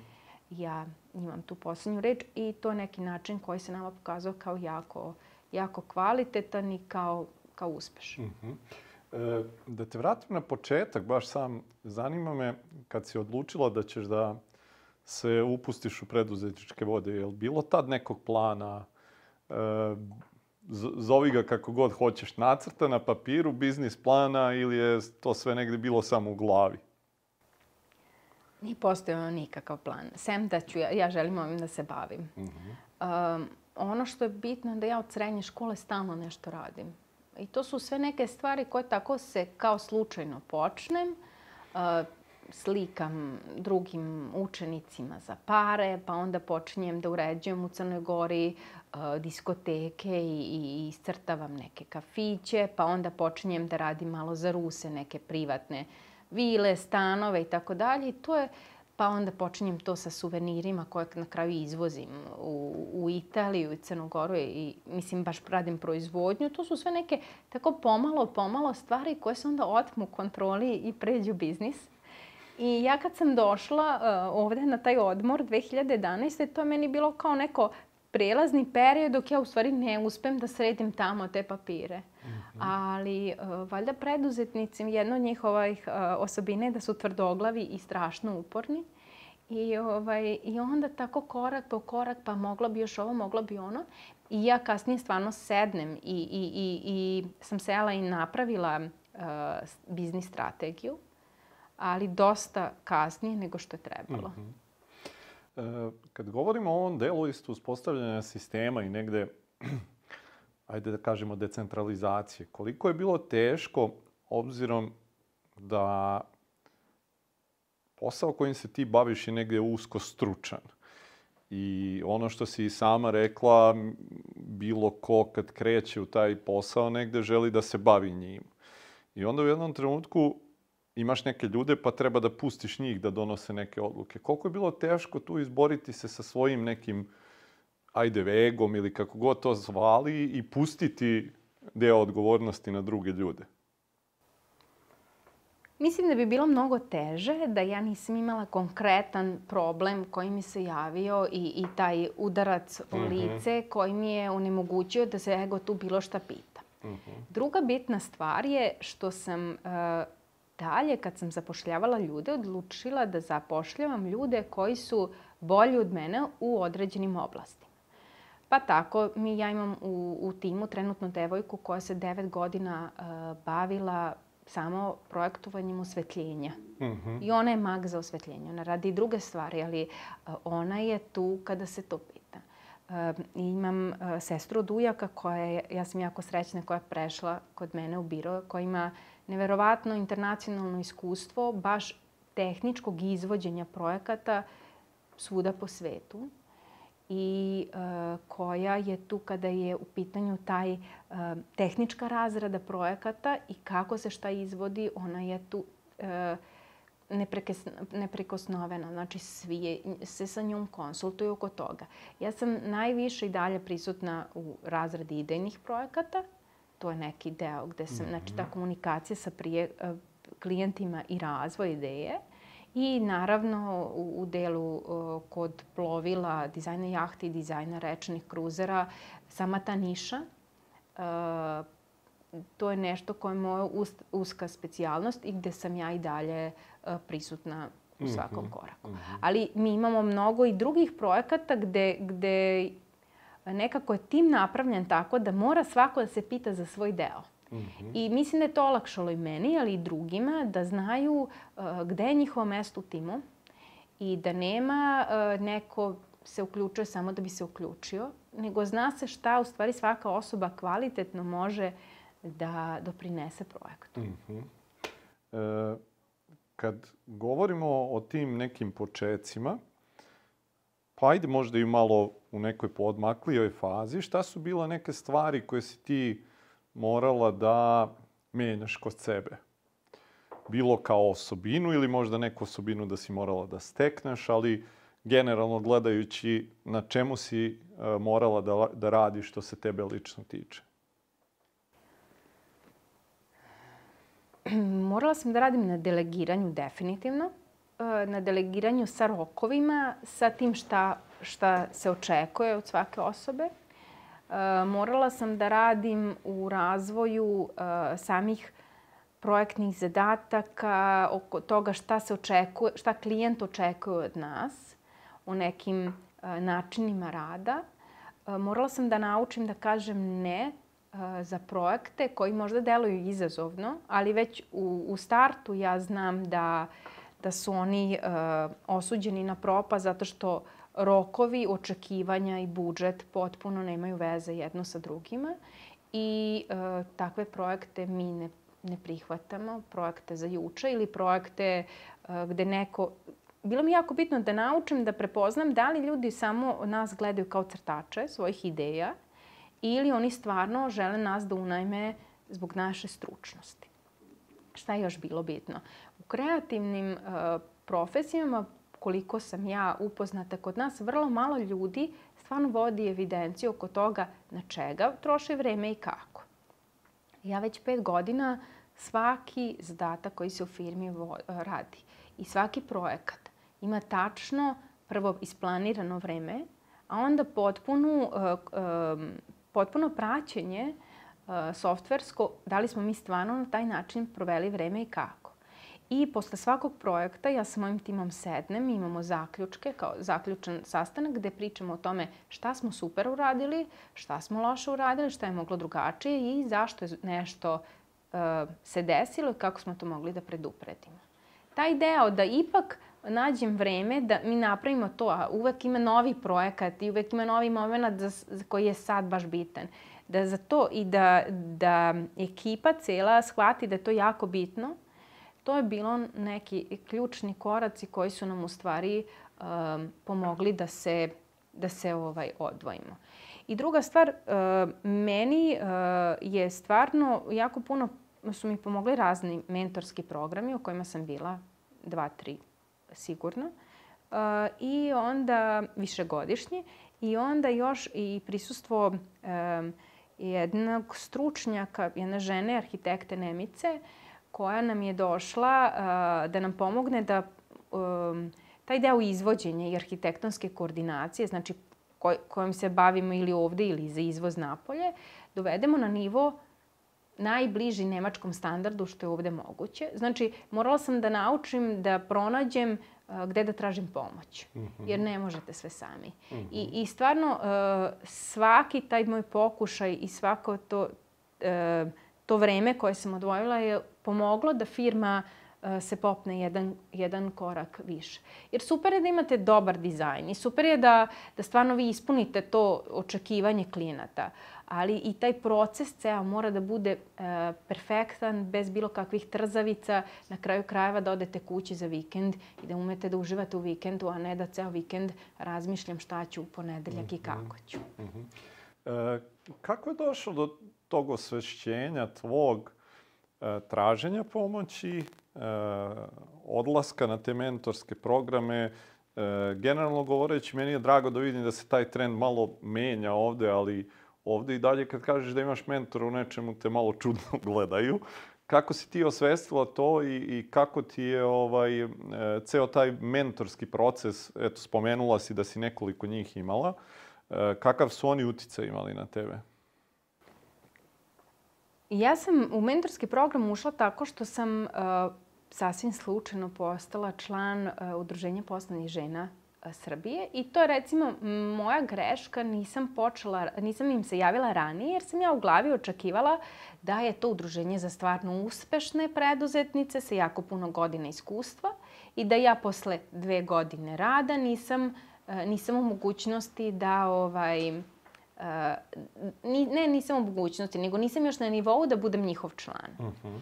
ja imam tu poslednju reč i to je neki način koji se nama pokazao kao jako, jako kvalitetan i kao, kao uspešan. Mm -hmm. E, da te vratim na početak, baš sam zanima me kad si odlučila da ćeš da se upustiš u preduzetničke vode, je li bilo tad nekog plana, e, zovi ga kako god hoćeš, nacrta na papiru, biznis plana ili je to sve negde bilo samo u glavi? Nije postojao nikakav plan. Sem da ću, ja, ja želim ovim da se bavim. Uh -huh. um, ono što je bitno je da ja od srednje škole stalno nešto radim. I to su sve neke stvari koje tako se kao slučajno počnem. Uh, slikam drugim učenicima za pare, pa onda počinjem da uređujem u Crnoj Gori uh, diskoteke i, i iscrtavam neke kafiće, pa onda počinjem da radim malo za Ruse, neke privatne vile, stanove i tako dalje. To je pa onda počinjem to sa suvenirima koje na kraju izvozim u, u Italiju i Crnogoru i mislim baš radim proizvodnju. To su sve neke tako pomalo, pomalo stvari koje se onda otmu kontroli i pređu biznis. I ja kad sam došla uh, ovde na taj odmor 2011. to je meni bilo kao neko prelazni period dok ja u stvari ne uspem da sredim tamo te papire. Mm -hmm. Ali uh, valjda preduzetnici, jedna od njihovih uh, osobine je da su tvrdoglavi i strašno uporni. I, ovaj, I onda tako korak po korak, pa moglo bi još ovo, moglo bi ono. I ja kasnije stvarno sednem i, i, i, i sam sela i napravila uh, biznis strategiju, ali dosta kasnije nego što je trebalo. Mm -hmm. Kad govorimo o ovom delu isto uspostavljanja sistema i negde, ajde da kažemo, decentralizacije, koliko je bilo teško, obzirom da posao kojim se ti baviš je negde usko stručan. I ono što si i sama rekla, bilo ko kad kreće u taj posao negde želi da se bavi njim. I onda u jednom trenutku imaš neke ljude pa treba da pustiš njih da donose neke odluke. Koliko je bilo teško tu izboriti se sa svojim nekim, ajde, vegom ili kako god to zvali i pustiti deo odgovornosti na druge ljude? Mislim da bi bilo mnogo teže da ja nisam imala konkretan problem koji mi se javio i, i taj udarac u mm -hmm. lice koji mi je onemogućio da se ego tu bilo šta pita. Mm -hmm. Druga bitna stvar je što sam uh, dalje, kad sam zapošljavala ljude, odlučila da zapošljavam ljude koji su bolji od mene u određenim oblastima. Pa tako, mi, ja imam u, u timu trenutno devojku koja se devet godina uh, bavila samo projektovanjem osvetljenja. Mm -hmm. I ona je mag za osvetljenje. Ona radi druge stvari, ali ona je tu kada se to pita. Uh, imam uh, sestru od ujaka koja je, ja sam jako srećna, koja je prešla kod mene u biro, koja ima neverovatno internacionalno iskustvo baš tehničkog izvođenja projekata svuda po svetu i uh, koja je tu kada je u pitanju taj uh, tehnička razrada projekata i kako se šta izvodi, ona je tu uh, neprekosnovena. Znači, svi se sa njom konsultuju oko toga. Ja sam najviše i dalje prisutna u razradi idejnih projekata. To je neki deo gde sam, mm -hmm. znači ta komunikacija sa prije, klijentima i razvoj ideje. I naravno u, u delu uh, kod plovila, dizajna jahti, dizajna rečnih kruzera, sama ta niša, uh, to je nešto koje je moja uska specijalnost i gde sam ja i dalje uh, prisutna u mhm, svakom mm -hmm. koraku. Mm -hmm. Ali mi imamo mnogo i drugih projekata gde, gde nekako je tim napravljen tako da mora svako da se pita za svoj deo. -hmm. I mislim da je to olakšalo i meni, ali i drugima, da znaju uh, gde je njihovo mesto u timu i da nema uh, neko se uključuje samo da bi se uključio, nego zna se šta u stvari svaka osoba kvalitetno može da doprinese projektu. Mm -hmm. e, kad govorimo o tim nekim počecima, pa ajde možda i malo u nekoj podmaklijoj fazi, šta su bila neke stvari koje si ti morala da menjaš kod sebe? Bilo kao osobinu ili možda neku osobinu da si morala da stekneš, ali generalno gledajući na čemu si uh, morala da, da radiš što se tebe lično tiče? Morala sam da radim na delegiranju definitivno, e, na delegiranju sa rokovima, sa tim šta, šta se očekuje od svake osobe. E, morala sam da radim u razvoju samih projektnih zadataka, oko toga šta se očekuje, šta klijent očekuje od nas o nekim e, načinima rada. E, morala sam da naučim da kažem ne e, za projekte koji možda deluju izazovno, ali već u, u startu ja znam da, da su oni osuđeni na propa zato što rokovi, očekivanja i budžet potpuno nemaju veze jedno sa drugima i e, takve projekte mi ne, ne prihvatamo, projekte za juče ili projekte e, gde neko bilo mi jako bitno da naučim da prepoznam da li ljudi samo nas gledaju kao crtače svojih ideja ili oni stvarno žele nas da unajme zbog naše stručnosti. Šta je još bilo bitno? Kreativnim uh, profesijama, koliko sam ja upoznata kod nas, vrlo malo ljudi stvarno vodi evidenciju oko toga na čega troše vreme i kako. Ja već pet godina svaki zadatak koji se u firmi radi i svaki projekat ima tačno prvo isplanirano vreme, a onda potpuno, uh, potpuno praćenje uh, softversko, da li smo mi stvarno na taj način proveli vreme i kako. I posle svakog projekta ja sa mojim timom sednem i imamo zaključke, kao zaključan sastanak gde pričamo o tome šta smo super uradili, šta smo loše uradili, šta je moglo drugačije i zašto je nešto uh, se desilo i kako smo to mogli da predupredimo. Taj deo da ipak nađem vreme da mi napravimo to, a uvek ima novi projekat i uvek ima novi moment za, za koji je sad baš bitan. Da za to i da, da ekipa cela shvati da je to jako bitno, to je bilo neki ključni koraci koji su nam u stvari um, pomogli da se, da se ovaj odvojimo. I druga stvar, uh, meni uh, je stvarno jako puno su mi pomogli razni mentorski programi u kojima sam bila dva, tri sigurno. Uh, I onda višegodišnji. I onda još i prisustvo um, jednog stručnjaka, jedne žene, arhitekte Nemice, koja nam je došla da nam pomogne da um, taj deo izvođenja i arhitektonske koordinacije, znači koj, kojim se bavimo ili ovde ili za izvoz napolje, dovedemo na nivo najbliži nemačkom standardu što je ovde moguće. Znači, morala sam da naučim da pronađem gde da tražim pomoć. -hmm. Jer ne možete sve sami. I, I stvarno, svaki taj moj pokušaj i svako to, to vreme koje sam odvojila je pomoglo da firma se popne jedan, jedan korak više. Jer super je da imate dobar dizajn i super je da, da stvarno vi ispunite to očekivanje klijenata ali i taj proces ceo mora da bude e, perfektan, bez bilo kakvih trzavica, na kraju krajeva da odete kući za vikend i da umete da uživate u vikendu, a ne da ceo vikend razmišljam šta ću u ponedeljak mm -hmm. i kako ću. Mm -hmm. e, kako je došlo do tog osvešćenja tvog e, traženja pomoći, e, odlaska na te mentorske programe, e, generalno govoreći, meni je drago da vidim da se taj trend malo menja ovde, ali Ovde i dalje kad kažeš da imaš mentora u nečemu te malo čudno gledaju. Kako si ti osvestila to i, i kako ti je ovaj, e, ceo taj mentorski proces, eto, spomenula si da si nekoliko njih imala, e, kakav su oni uticaj imali na tebe? Ja sam u mentorski program ušla tako što sam uh, sasvim slučajno postala član uh, Udruženja poslovnih žena Srbije. I to je recimo moja greška, nisam počela, nisam im se javila ranije jer sam ja u glavi očekivala da je to udruženje za stvarno uspešne preduzetnice sa jako puno godina iskustva i da ja posle dve godine rada nisam, nisam u mogućnosti da ovaj, ne nisam u mogućnosti, nego nisam još na nivou da budem njihov član. Uh -huh.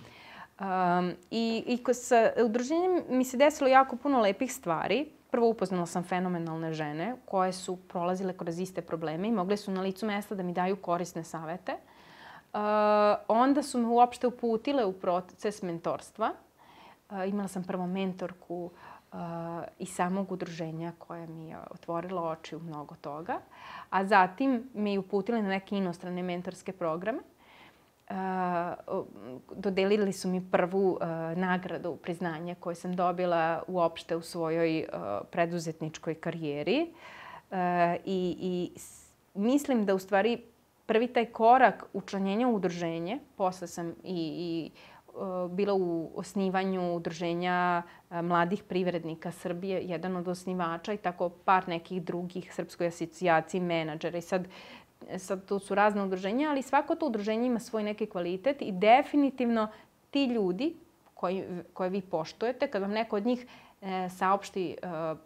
Um, I i ko sa udruženjem mi se desilo jako puno lepih stvari. Prvo upoznala sam fenomenalne žene koje su prolazile kroz iste probleme i mogle su na licu mesta da mi daju korisne savete. Uh, onda su me uopšte uputile u proces mentorstva. Uh, imala sam prvo mentorku uh, iz samog udruženja koja mi je otvorila oči u mnogo toga. A zatim me i uputile na neke inostrane mentorske programe dodelili su mi prvu nagradu, priznanje koje sam dobila uopšte u svojoj preduzetničkoj karijeri. I, I mislim da u stvari prvi taj korak učlanjenja u udruženje, posle sam i, i bila u osnivanju udruženja mladih privrednika Srbije, jedan od osnivača i tako par nekih drugih srpskoj asocijaciji menadžera. I sad E, sad tu su razne udruženja, ali svako to udruženje ima svoj neki kvalitet i definitivno ti ljudi koji, koje vi poštujete, kad vam neko od njih e, saopšti e,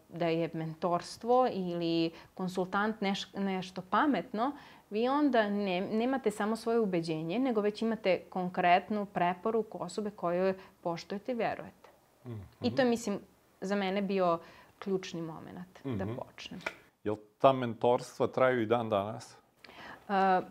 da je mentorstvo ili konsultant neš, nešto pametno, vi onda ne, nemate samo svoje ubeđenje, nego već imate konkretnu preporuku osobe koju poštujete i verujete. Mm -hmm. I to je, mislim, za mene bio ključni moment mm -hmm. da mhm. počnem. Jel ta mentorstva traju i dan danas?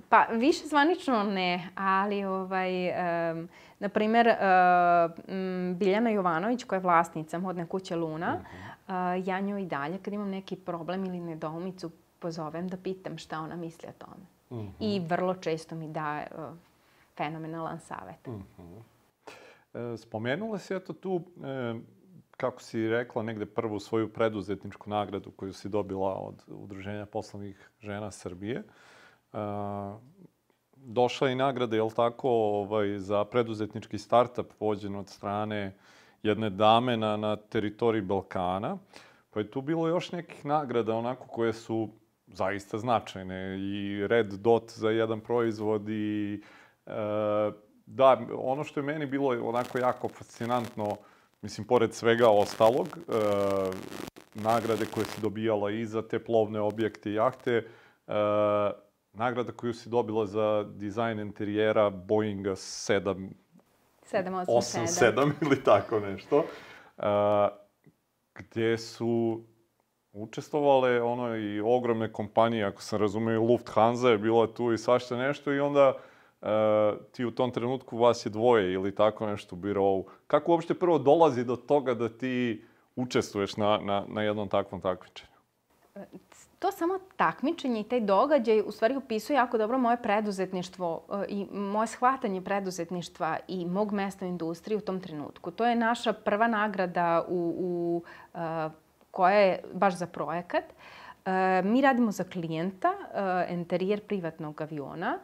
pa više zvanično ne, ali ovaj, um, na primer, uh, Biljana Jovanović koja je vlasnica modne kuće Luna, uh -huh. uh, ja njoj i dalje kad imam neki problem ili nedoumicu pozovem da pitam šta ona misli o tome. Uh -huh. I vrlo često mi daje uh, fenomenalan savet. Uh -huh. e, spomenula si eto tu, e, kako si rekla, negde prvu svoju preduzetničku nagradu koju si dobila od Udruženja poslovnih žena Srbije. Uh, došla je i nagrada, je li tako, ovaj, za preduzetnički startup vođen od strane jedne dame na, na teritoriji Balkana. Pa je tu bilo još nekih nagrada onako koje su zaista značajne i Red Dot za jedan proizvod i e, da, ono što je meni bilo onako jako fascinantno, mislim, pored svega ostalog, e, nagrade koje si dobijala i za te plovne objekte i jahte, e, nagrada koju si dobila za dizajn interijera Boeinga 7... 787 ili tako nešto. Uh, gde su učestvovale ono i ogromne kompanije, ako sam razumeo, Lufthansa je bila tu i svašta nešto i onda uh, ti u tom trenutku vas je dvoje ili tako nešto u birovu. Kako uopšte prvo dolazi do toga da ti učestvuješ na, na, na jednom takvom takmičenju? to samo takmičenje i taj događaj u stvari upisuje jako dobro moje preduzetništvo e, i moje shvatanje preduzetništva i mog mesta u industriji u tom trenutku. To je naša prva nagrada u, u, uh, koja je baš za projekat. Uh, mi radimo za klijenta, uh, interijer privatnog aviona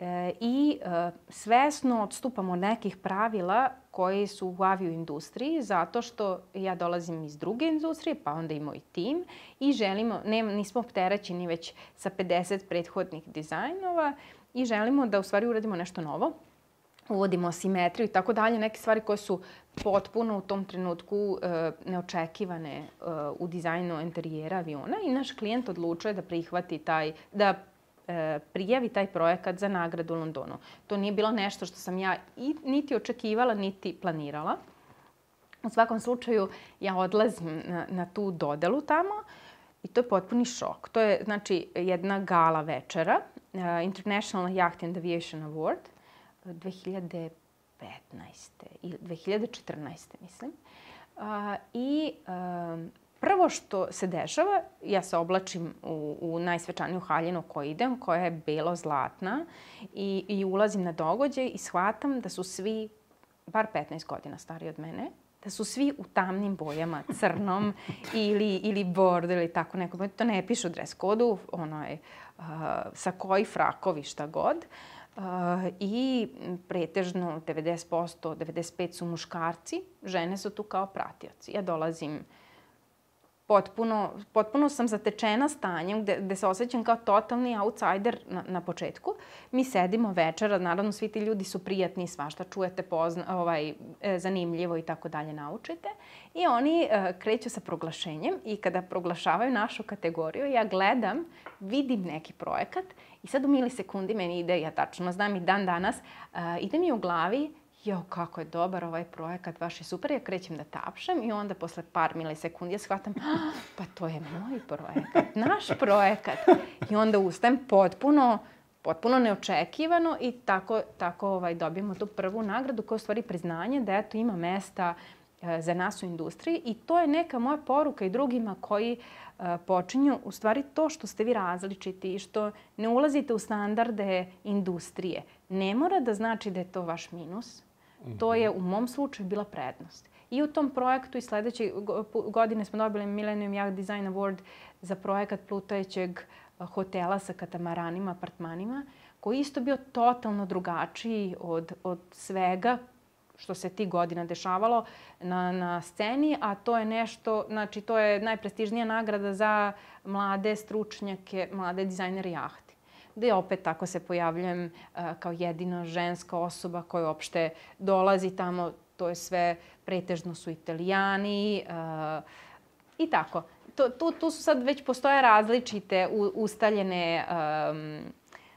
e, i e, svesno odstupamo od nekih pravila koji su u avioindustriji zato što ja dolazim iz druge industrije, pa onda i moj tim i želimo, ne, nismo opterećeni već sa 50 prethodnih dizajnova i želimo da u stvari uradimo nešto novo uvodimo simetriju i tako dalje, neke stvari koje su potpuno u tom trenutku e, neočekivane e, u dizajnu interijera aviona i naš klijent odlučuje da prihvati taj, da E, prijavi taj projekat za nagradu u Londonu. To nije bilo nešto što sam ja i, niti očekivala, niti planirala. U svakom slučaju, ja odlazim na, na tu dodelu tamo i to je potpuni šok. To je, znači, jedna gala večera, uh, International Yacht and Aviation Award, 2015. ili 2014. mislim. Uh, I Prvo što se dešava, ja se oblačim u, u najsvečaniju haljinu koju idem, koja je belo-zlatna i, i ulazim na događaj i shvatam da su svi, bar 15 godina stari od mene, da su svi u tamnim bojama, crnom ili, ili bordo ili tako neko. To ne piše u dress kodu, ono je uh, sa koji frakovi šta god. Uh, I pretežno 90%, 95% su muškarci, žene su tu kao pratioci. Ja dolazim potpuno, potpuno sam zatečena stanjem gde, gde se osjećam kao totalni outsider na, na početku. Mi sedimo večera, naravno svi ti ljudi su prijatni, svašta čujete, pozna, ovaj, e, zanimljivo i tako dalje naučite. I oni uh, kreću sa proglašenjem i kada proglašavaju našu kategoriju, ja gledam, vidim neki projekat i sad u milisekundi meni ide, ja tačno znam i dan danas, uh, ide mi u glavi jo, kako je dobar ovaj projekat, baš je super, ja krećem da tapšem i onda posle par milisekundi ja shvatam, pa to je moj projekat, naš projekat. I onda ustajem potpuno, potpuno neočekivano i tako, tako ovaj, dobijemo tu prvu nagradu koja u stvari priznanje da eto ima mesta e, za nas u industriji i to je neka moja poruka i drugima koji e, počinju u stvari to što ste vi različiti i što ne ulazite u standarde industrije. Ne mora da znači da je to vaš minus, To je u mom slučaju bila prednost. I u tom projektu i sledeće godine smo dobili Millennium Yacht Design Award za projekat plutajućeg hotela sa katamaranima, apartmanima, koji isto bio totalno drugačiji od, od svega što se ti godina dešavalo na, na sceni, a to je nešto, znači to je najprestižnija nagrada za mlade stručnjake, mlade dizajnere jahte gde opet tako se pojavljujem uh, kao jedina ženska osoba koja uopšte dolazi tamo. To je sve, pretežno su italijani uh, i tako. To, tu, tu su sad već postoje različite ustaljene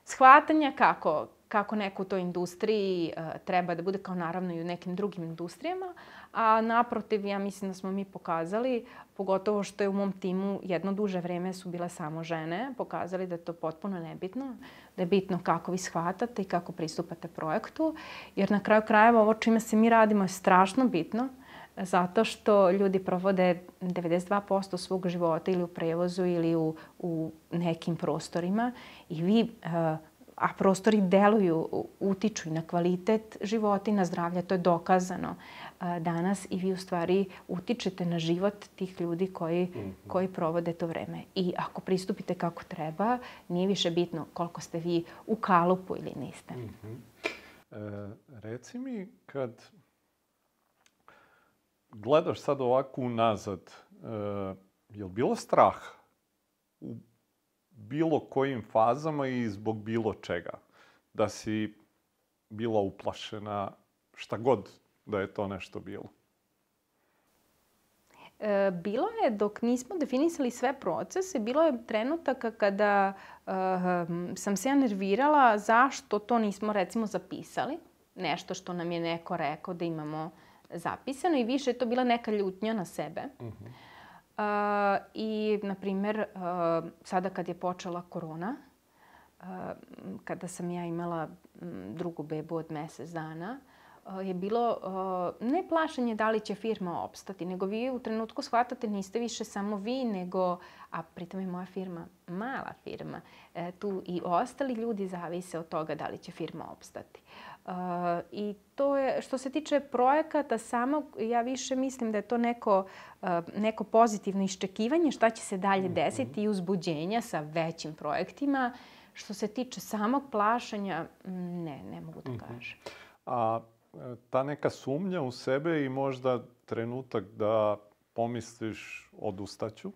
shvatanja kako, kako neko u toj industriji uh, treba da bude, kao naravno i u nekim drugim industrijama, a naprotiv, ja mislim da smo mi pokazali, pogotovo što je u mom timu jedno duže vreme su bile samo žene, pokazali da je to potpuno nebitno, da je bitno kako vi shvatate i kako pristupate projektu, jer na kraju krajeva ovo čime se mi radimo je strašno bitno, zato što ljudi provode 92% svog života ili u prevozu ili u, u nekim prostorima i vi uh, a prostori deluju, utiču i na kvalitet života i na zdravlje, to je dokazano danas i vi u stvari utičete na život tih ljudi koji, mm -hmm. koji provode to vreme. I ako pristupite kako treba, nije više bitno koliko ste vi u kalupu ili niste. Mm -hmm. e, reci mi, kad gledaš sad ovako unazad, e, je li bilo strah u bilo kojim fazama i zbog bilo čega? Da si bila uplašena, šta god da je to nešto bilo? E, bilo je, dok nismo definisali sve procese, bilo je trenutaka kada uh, sam se ja nervirala zašto to nismo recimo zapisali. Nešto što nam je neko rekao da imamo zapisano i više je to bila neka ljutnja na sebe. Uh -huh. Uh, I, na primer, uh, sada kad je počela korona, uh, kada sam ja imala drugu bebu od mesec dana, je bilo ne plašenje da li će firma opstati, nego vi u trenutku shvatate niste više samo vi, nego, a pritom je moja firma mala firma, eh, tu i ostali ljudi zavise od toga da li će firma opstati. I to je, što se tiče projekata samog, ja više mislim da je to neko, neko pozitivno iščekivanje šta će se dalje mhm. desiti i uzbuđenja sa većim projektima. Što se tiče samog plašanja, ne, ne mogu da mhm. kažem. A ta neka sumnja u sebe i možda trenutak da pomisliš odustaću?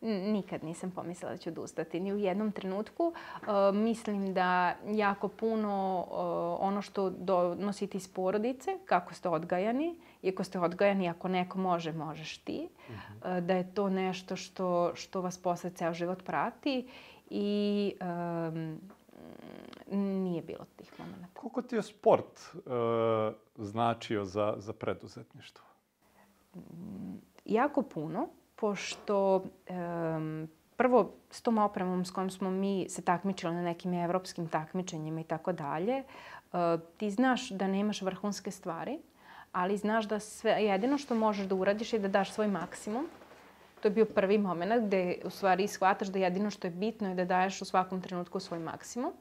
Nikad nisam pomislila da ću odustati. Ni u jednom trenutku. Uh, mislim da jako puno uh, ono što donosite iz porodice, kako ste odgajani, i ako ste odgajani, ako neko može, možeš ti. Uh -huh. uh, da je to nešto što, što vas posle ceo život prati i um, nije bilo tih momenta. Koliko ti je sport e, značio za, za preduzetništvo? Jako puno, pošto e, prvo s tom opremom s kojom smo mi se takmičili na nekim evropskim takmičenjima i tako dalje, e, ti znaš da nemaš vrhunske stvari, ali znaš da sve, jedino što možeš da uradiš je da daš svoj maksimum. To je bio prvi moment gde u stvari shvataš da jedino što je bitno je da daješ u svakom trenutku svoj maksimum.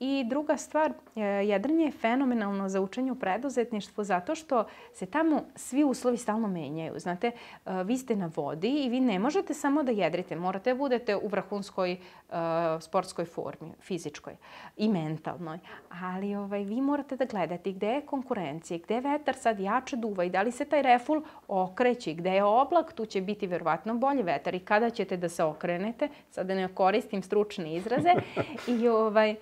I druga stvar, e, jedranje je fenomenalno za učenje u preduzetništvu zato što se tamo svi uslovi stalno menjaju. Znate, e, vi ste na vodi i vi ne možete samo da jedrite, morate da budete u vrhunskoj uh, sportskoj formi, fizičkoj i mentalnoj. Ali ovaj, vi morate da gledate gde je konkurencija, gde vetar sad jače duva i da li se taj reful okreće, gde je oblak, tu će biti verovatno bolji vetar i kada ćete da se okrenete, sad da ne koristim stručne izraze, i ovaj,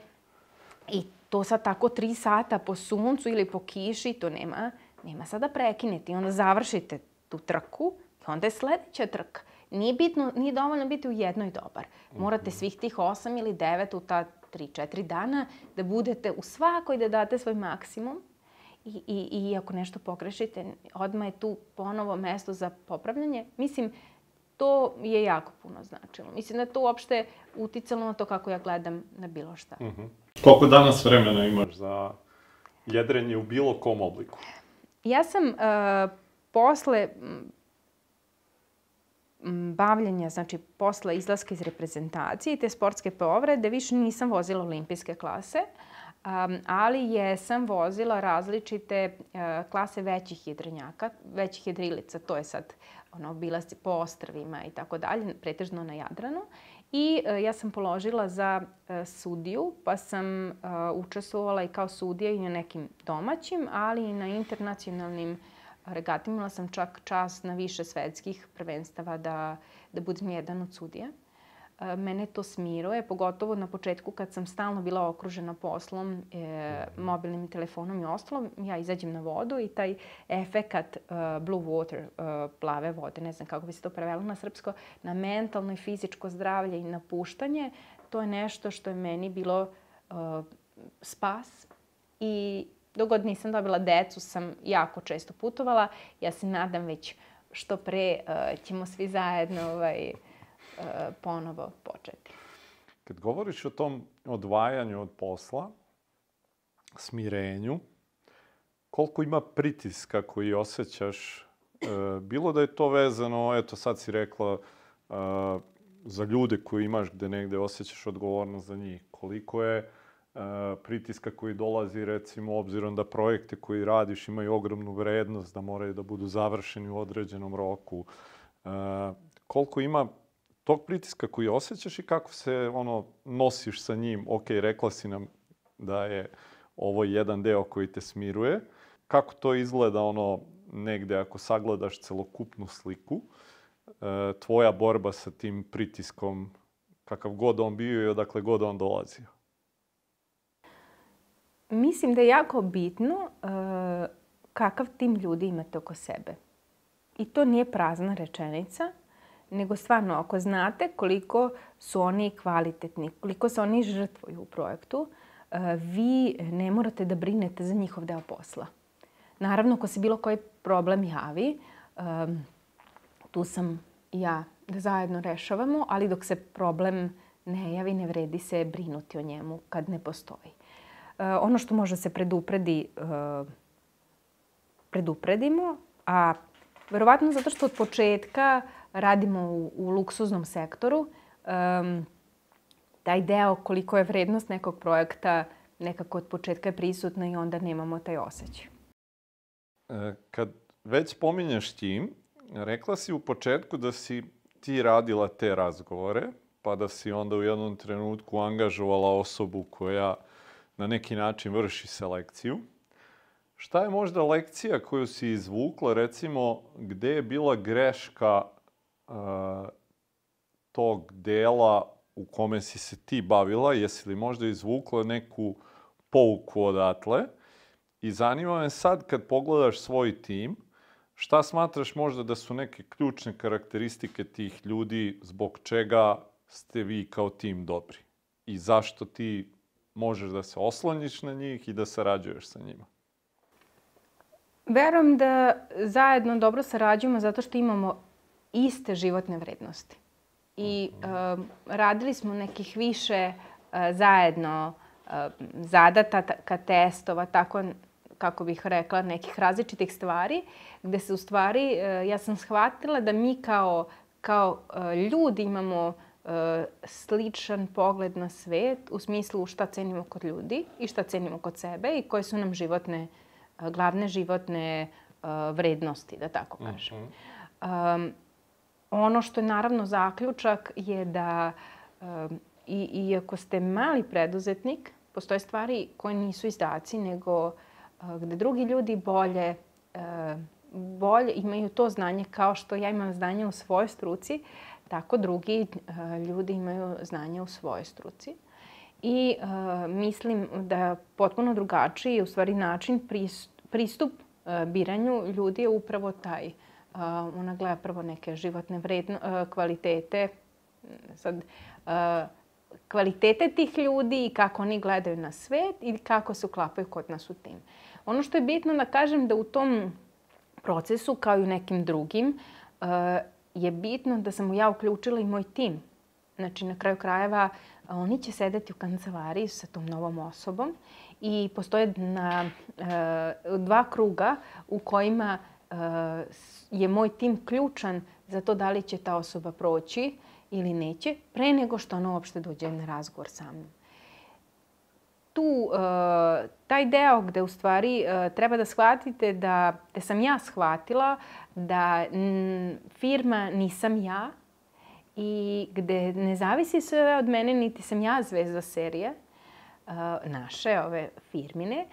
I to sad tako tri sata po suncu ili po kiši, to nema, nema sad da prekinete. I onda završite tu trku i onda je sledeća trka. Nije, bitno, nije dovoljno biti u jednoj dobar. Morate svih tih osam ili devet u ta tri, četiri dana da budete u svakoj da date svoj maksimum i, i, i ako nešto pogrešite, odmah je tu ponovo mesto za popravljanje. Mislim, to je jako puno značilo. Mislim da to uopšte uticalo na to kako ja gledam na bilo šta. Mm -hmm. Koliko danas vremena imaš za jedrenje u bilo kom obliku? Ja sam uh, posle bavljenja, znači posle izlaska iz reprezentacije i te sportske povrede, više nisam vozila olimpijske klase, um, ali jesam vozila različite uh, klase većih jedrenjaka, većih jedrilica, to je sad ono, obilasci po ostravima i tako dalje, pretežno na Jadranu. I uh, ja sam položila za uh, sudiju, pa sam uh, učestvovala i kao sudija i na nekim domaćim, ali i na internacionalnim uh, regati. Imala sam čak čast na više svetskih prvenstava da, da budem jedan od sudija. E, mene to smiruje, pogotovo na početku kad sam stalno bila okružena poslom, e, mobilnim telefonom i ostalom. Ja izađem na vodu i taj efekat uh, blue water, uh, plave vode, ne znam kako bi se to prevelo na srpsko, na mentalno i fizičko zdravlje i napuštanje, to je nešto što je meni bilo uh, spas i Dok god nisam dobila decu, sam jako često putovala. Ja se nadam već što pre uh, ćemo svi zajedno ovaj, ponovo početi. Kad govoriš o tom odvajanju od posla, smirenju, koliko ima pritiska koji osjećaš, uh, bilo da je to vezano, eto sad si rekla, uh, za ljude koji imaš gde negde osjećaš odgovornost za njih, koliko je pritiska koji dolazi, recimo, obzirom da projekte koji radiš imaju ogromnu vrednost, da moraju da budu završeni u određenom roku. Koliko ima tog pritiska koji osjećaš i kako se ono nosiš sa njim? Ok, rekla si nam da je ovo jedan deo koji te smiruje. Kako to izgleda ono negde ako sagledaš celokupnu sliku? Tvoja borba sa tim pritiskom, kakav god on bio i odakle god on dolazio? Mislim da je jako bitno uh, kakav tim ljudi imate oko sebe. I to nije prazna rečenica, nego stvarno ako znate koliko su oni kvalitetni, koliko se oni žrtvuju u projektu, uh, vi ne morate da brinete za njihov deo posla. Naravno, ako se bilo koji problem javi, um, tu sam ja da zajedno rešavamo, ali dok se problem ne javi, ne vredi se brinuti o njemu kad ne postoji. Eh, ono što može se predupredi, predupredimo, a verovatno zato što od početka radimo u, u luksuznom sektoru, um, taj deo koliko je vrednost nekog projekta nekako od početka je prisutna i onda nemamo taj osjećaj. E, kad već pominješ tim, rekla si u početku da si ti radila te razgovore, pa da si onda u jednom trenutku angažovala osobu koja na neki način vrši selekciju. Šta je možda lekcija koju si izvukla, recimo, gde je bila greška tog dela u kome si se ti bavila, jesi li možda izvukla neku pouku odatle? I zanima me sad kad pogledaš svoj tim, šta smatraš možda da su neke ključne karakteristike tih ljudi zbog čega ste vi kao tim dobri? I zašto ti možeš da se osloniš na njih i da sarađuješ sa njima? Verujem da zajedno dobro sarađujemo zato što imamo iste životne vrednosti. I uh, radili smo nekih više uh, zajedno uh, zadataka, testova, tako kako bih rekla, nekih različitih stvari, gde se u stvari, uh, ja sam shvatila da mi kao, kao uh, ljudi imamo sličan pogled na svet u smislu šta cenimo kod ljudi i šta cenimo kod sebe i koje su nam životne, glavne životne vrednosti, da tako kažem. Mm -hmm. um, ono što je naravno zaključak je da um, i, iako ste mali preduzetnik, postoje stvari koje nisu izdaci, nego uh, gde drugi ljudi bolje, uh, bolje imaju to znanje kao što ja imam znanje u svojoj struci, tako drugi uh, ljudi imaju znanje u svojoj struci. I uh, mislim da potpuno drugačiji, u stvari način pristup biranju ljudi je upravo taj. Uh, ona gleda prvo neke životne vredno, uh, kvalitete, sad, uh, kvalitete tih ljudi i kako oni gledaju na svet i kako se uklapaju kod nas u tim. Ono što je bitno da kažem da u tom procesu, kao i u nekim drugim, uh, je bitno da sam ja uključila i moj tim. Znači, na kraju krajeva, oni će sedeti u kancelariji sa tom novom osobom i postoje na, dva kruga u kojima je moj tim ključan za to da li će ta osoba proći ili neće, pre nego što ona uopšte dođe na razgovor sa mnom. Tu, uh, taj deo gde u stvari uh, treba da shvatite da, da sam ja shvatila da firma nisam ja i gde ne zavisi sve od mene, niti sam ja zvezda serije uh, naše, ove firmine,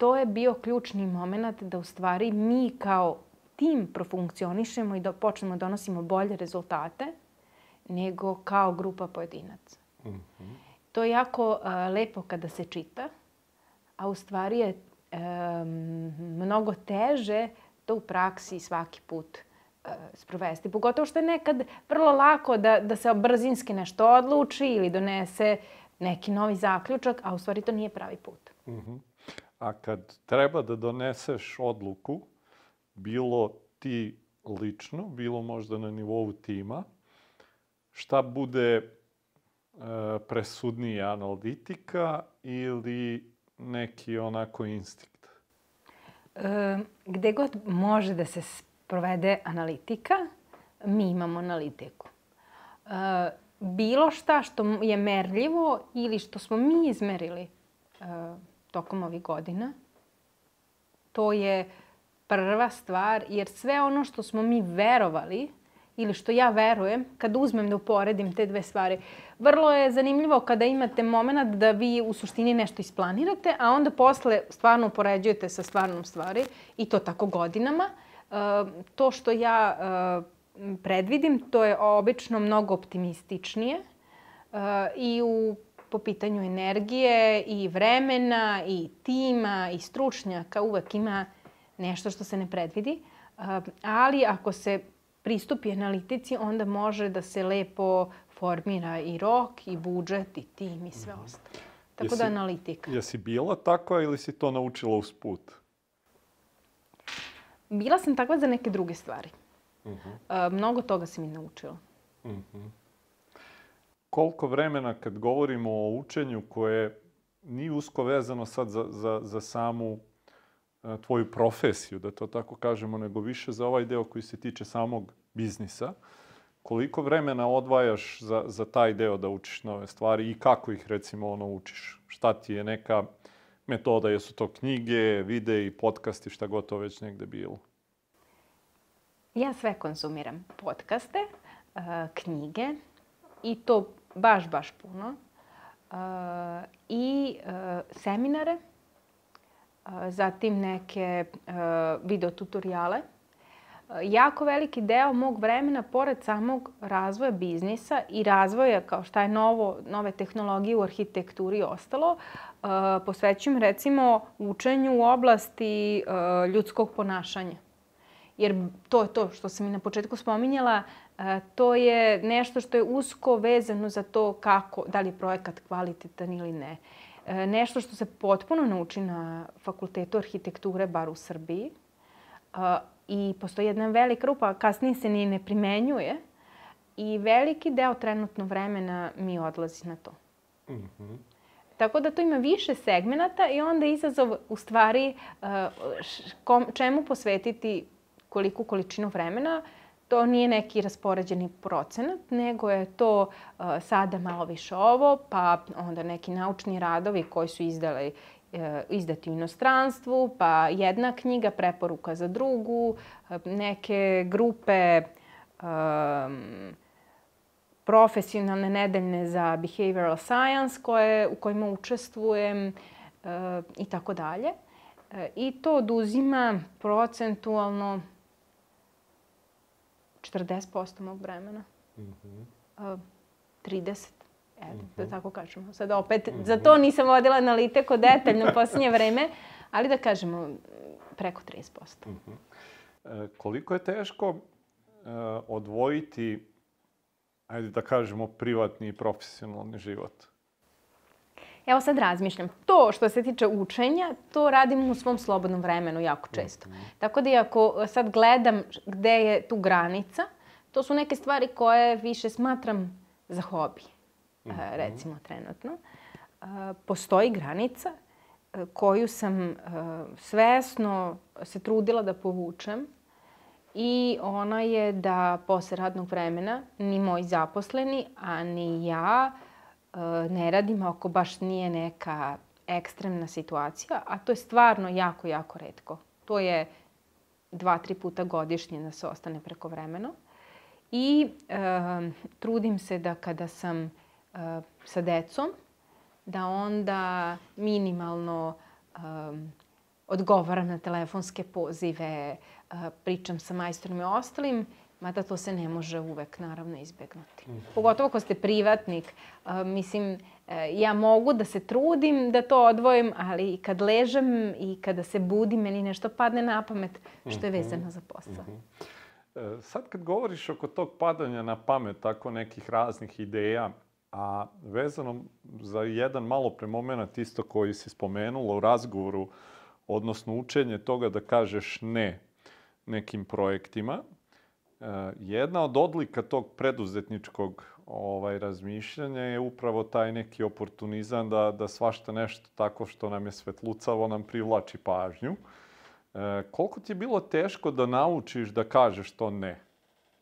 to je bio ključni moment da u stvari mi kao tim profunkcionišemo i da počnemo da donosimo bolje rezultate nego kao grupa pojedinaca. Mm -hmm. To je jako uh, lepo kada se čita, a u stvari je um, mnogo teže to u praksi svaki put uh, sprovesti. Pogotovo što je nekad vrlo lako da, da se brzinski nešto odluči ili donese neki novi zaključak, a u stvari to nije pravi put. Uh mhm. A kad treba da doneseš odluku, bilo ti lično, bilo možda na nivou tima, šta bude E, presudnija analitika ili neki onako instinkt? E, gde god može da se provede analitika, mi imamo analitiku. E, bilo šta što je merljivo ili što smo mi izmerili e, tokom ovih godina, to je prva stvar, jer sve ono što smo mi verovali ili što ja verujem, kad uzmem da uporedim te dve stvari, vrlo je zanimljivo kada imate moment da vi u suštini nešto isplanirate, a onda posle stvarno upoređujete sa stvarnom stvari i to tako godinama. E, to što ja e, predvidim, to je obično mnogo optimističnije e, i u po pitanju energije i vremena i tima i stručnjaka uvek ima nešto što se ne predvidi. Ali ako se pristupi analitici, onda može da se lepo formira i rok, i budžet, i tim, i sve mhm. ostalo. Tako da jesi, da analitika. Jesi bila takva ili si to naučila uz put? Bila sam takva za neke druge stvari. Uh mhm. -huh. uh, mnogo toga sam i naučila. Uh mhm. -huh. Koliko vremena kad govorimo o učenju koje nije usko vezano sad za, za, za samu tvoju profesiju, da to tako kažemo, nego više za ovaj deo koji se tiče samog biznisa. Koliko vremena odvajaš za, za taj deo da učiš nove stvari i kako ih recimo ono učiš? Šta ti je neka metoda, jesu to knjige, videi, podcasti, šta god to već negde bilo? Ja sve konzumiram. Podcaste, knjige i to baš, baš puno. I seminare zatim neke video tutoriale. Jako veliki deo mog vremena, pored samog razvoja biznisa i razvoja kao šta je novo, nove tehnologije u arhitekturi i ostalo, posvećujem recimo učenju u oblasti ljudskog ponašanja. Jer to je to što sam i na početku spominjala, to je nešto što je usko vezano za to kako, da li je projekat kvalitetan ili ne. Nešto što se potpuno nauči na fakultetu arhitekture, bar u Srbiji. I postoji jedna velika grupa, kasnije se ni ne primenjuje. I veliki deo trenutno vremena mi odlazi na to. Mm -hmm. Tako da to ima više segmenata i onda izazov u stvari čemu posvetiti koliku količinu vremena to nije neki raspoređeni procenat, nego je to uh, sada malo više ovo, pa onda neki naučni radovi koji su izdali uh, izdati u inostranstvu, pa jedna knjiga, preporuka za drugu, uh, neke grupe um, profesionalne nedeljne za behavioral science koje, u kojima učestvujem i tako dalje. I to oduzima procentualno 40% mog vremena. Mm -hmm. uh, 30. Eto, mm -hmm. da tako kažemo. Sad opet, mm -hmm. za to nisam vodila analitiku detaljno u posljednje vreme, ali da kažemo preko 30%. Mm -hmm. e, koliko je teško e, odvojiti, ajde da kažemo, privatni i profesionalni život? Evo sad razmišljam. To što se tiče učenja, to radim u svom slobodnom vremenu jako često. Mm -hmm. Tako da ako sad gledam gde je tu granica, to su neke stvari koje više smatram za hobi, mm -hmm. recimo trenutno. Postoji granica koju sam svesno se trudila da povučem i ona je da posle radnog vremena ni moji zaposleni, a ni ja ne radim ako baš nije neka ekstremna situacija, a to je stvarno jako, jako redko. To je dva, tri puta godišnje da se ostane preko vremena. I e, trudim se da kada sam e, sa decom, da onda minimalno e, odgovaram na telefonske pozive, pričam sa majstorom i ostalim, mada to se ne može uvek naravno izbegnuti. -hmm. Pogotovo ako ste privatnik, a, mislim, e, ja mogu da se trudim da to odvojim, ali kad ležem i kada se budim, meni nešto padne na pamet što je mhm. vezano za posao. Mm -hmm. Sad kad govoriš oko tog padanja na pamet, tako nekih raznih ideja, a vezano za jedan malo pre moment isto koji si spomenula u razgovoru, odnosno učenje toga da kažeš ne nekim projektima, jedna od odlika tog preduzetničkog ovaj, razmišljanja je upravo taj neki oportunizam da, da svašta nešto tako što nam je svetlucavo nam privlači pažnju. E, koliko ti je bilo teško da naučiš da kažeš to ne?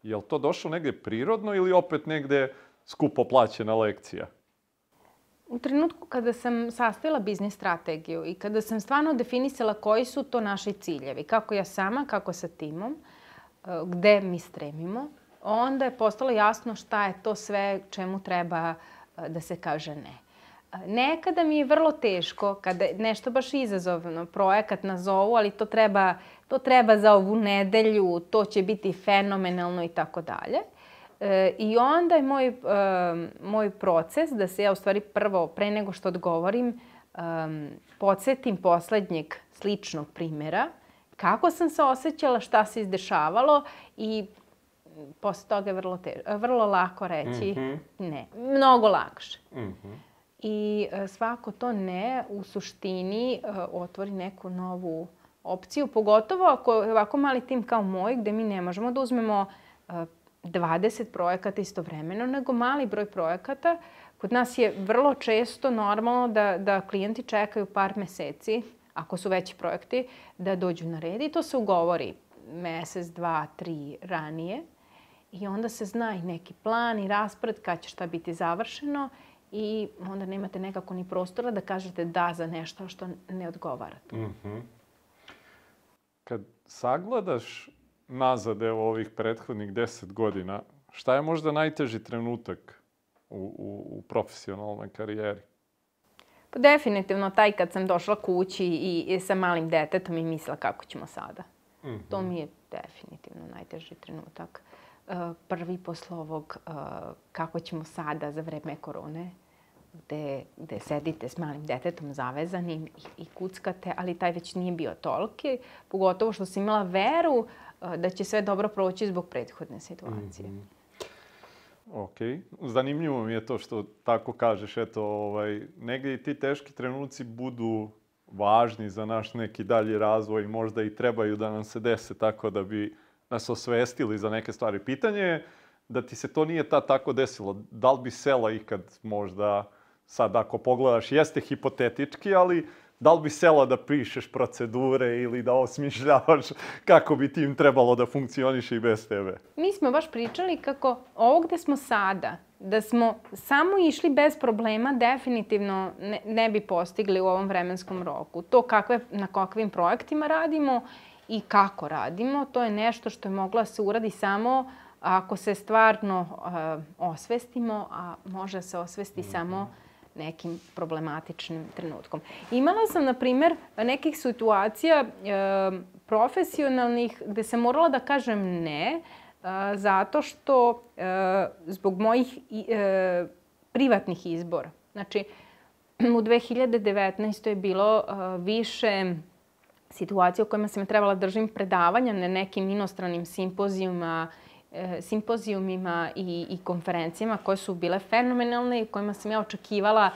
Je li to došlo negde prirodno ili opet negde skupo plaćena lekcija? U trenutku kada sam sastavila biznis strategiju i kada sam stvarno definisala koji su to naši ciljevi, kako ja sama, kako sa timom, uh, gde mi stremimo, onda je postalo jasno šta je to sve čemu treba e, da se kaže ne. E, nekada mi je vrlo teško kada je nešto baš izazovno, projekat nazovu, ali to treba, to treba za ovu nedelju, to će biti fenomenalno i tako dalje. E, I onda je moj, moj proces da se ja u stvari prvo, pre nego što odgovorim, podsjetim poslednjeg sličnog primera kako sam se osjećala, šta se izdešavalo i posle toga je vrlo, te, vrlo lako reći mm -hmm. ne. Mnogo lakše. Mm -hmm. I e, svako to ne u suštini e, otvori neku novu opciju, pogotovo ako je ovako mali tim kao moj, gde mi ne možemo da uzmemo 20 e, projekata istovremeno, nego mali broj projekata. Kod nas je vrlo često normalno da, da klijenti čekaju par meseci ako su veći projekti, da dođu na red i to se ugovori mesec, dva, tri ranije. I onda se zna i neki plan i raspored kad će šta biti završeno i onda nemate nekako ni prostora da kažete da za nešto što ne odgovarate. Mm -hmm. Kad sagledaš nazad evo ovih prethodnih deset godina, šta je možda najteži trenutak u, u, u profesionalnoj karijeri? Pa definitivno taj kad sam došla kući i, i sa malim detetom i mislila kako ćemo sada. Mm -hmm. To mi je definitivno najteži trenutak. Uh, prvi posle ovog uh, kako ćemo sada za vreme korone, gde, gde sedite s malim detetom zavezanim i, i kuckate, ali taj već nije bio toliki, pogotovo što sam imala veru uh, da će sve dobro proći zbog prethodne situacije. Mm -hmm. Ok, zanimljivo mi je to što tako kažeš, eto, ovaj, negdje i ti teški trenuci budu važni za naš neki dalji razvoj, možda i trebaju da nam se dese tako da bi nas osvestili za neke stvari. Pitanje je da ti se to nije ta tako desilo. Da li bi sela ikad možda, sad ako pogledaš, jeste hipotetički, ali da li bi sela da pišeš procedure ili da osmišljavaš kako bi tim trebalo da funkcioniše i bez tebe? Mi smo baš pričali kako ovo gde smo sada, da smo samo išli bez problema, definitivno ne, ne bi postigli u ovom vremenskom roku. To kakve, na kakvim projektima radimo i kako radimo, to je nešto što je moglo da se uradi samo ako se stvarno uh, osvestimo, a može se osvesti mm -hmm. samo nekim problematičnim trenutkom. Imala sam, na primer, nekih situacija e, profesionalnih gde sam morala da kažem ne, e, zato što e, zbog mojih e, privatnih izbora. Znači, u 2019. je bilo e, više situacija u kojima sam trebala držim predavanja na nekim inostranim simpozijuma, simpozijumima i, i konferencijama koje su bile fenomenalne i kojima sam ja očekivala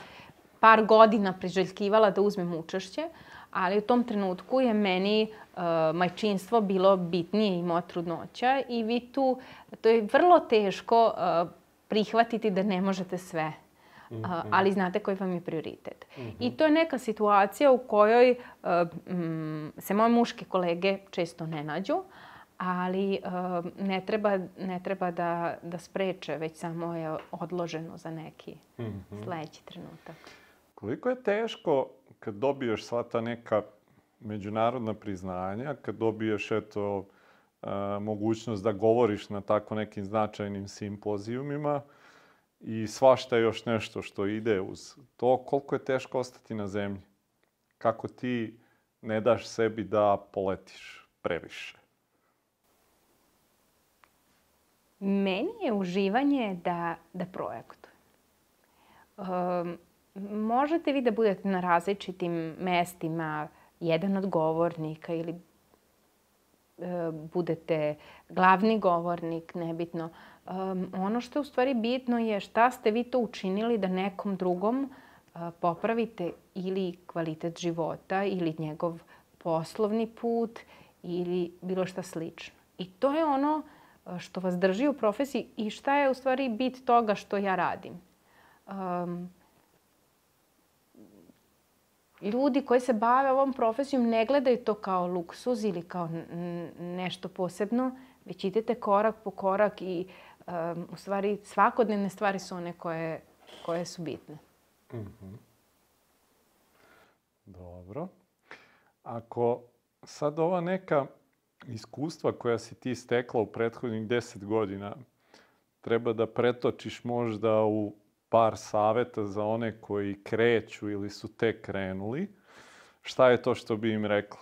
par godina priželjkivala da uzmem učešće, ali u tom trenutku je meni uh, majčinstvo bilo bitnije i moja trudnoća i vi tu, to je vrlo teško uh, prihvatiti da ne možete sve. Mm -hmm. ali znate koji vam je prioritet. Mm -hmm. I to je neka situacija u kojoj uh, m, se moje muške kolege često ne nađu, ali uh, ne treba, ne treba da, da spreče, već samo je odloženo za neki mm -hmm. sledeći trenutak. Koliko je teško kad dobiješ sva ta neka međunarodna priznanja, kad dobiješ eto, a, mogućnost da govoriš na tako nekim značajnim simpozijumima i svašta još nešto što ide uz to, koliko je teško ostati na zemlji? Kako ti ne daš sebi da poletiš previše? Meni je uživanje da, da projektujem. Um, možete vi da budete na različitim mestima, jedan od govornika ili e, budete glavni govornik, nebitno. Um, ono što je u stvari bitno je šta ste vi to učinili da nekom drugom uh, popravite ili kvalitet života ili njegov poslovni put ili bilo šta slično. I to je ono što vas drži u profesiji i šta je u stvari bit toga što ja radim. Um, ljudi koji se bave ovom profesijom ne gledaju to kao luksuz ili kao nešto posebno, već idete korak po korak i um, u stvari svakodnevne stvari su one koje, koje su bitne. Mm -hmm. Dobro. Ako sad ova neka iskustva koja si ti stekla u prethodnih deset godina treba da pretočiš možda u par saveta za one koji kreću ili su tek krenuli, šta je to što bi im rekla?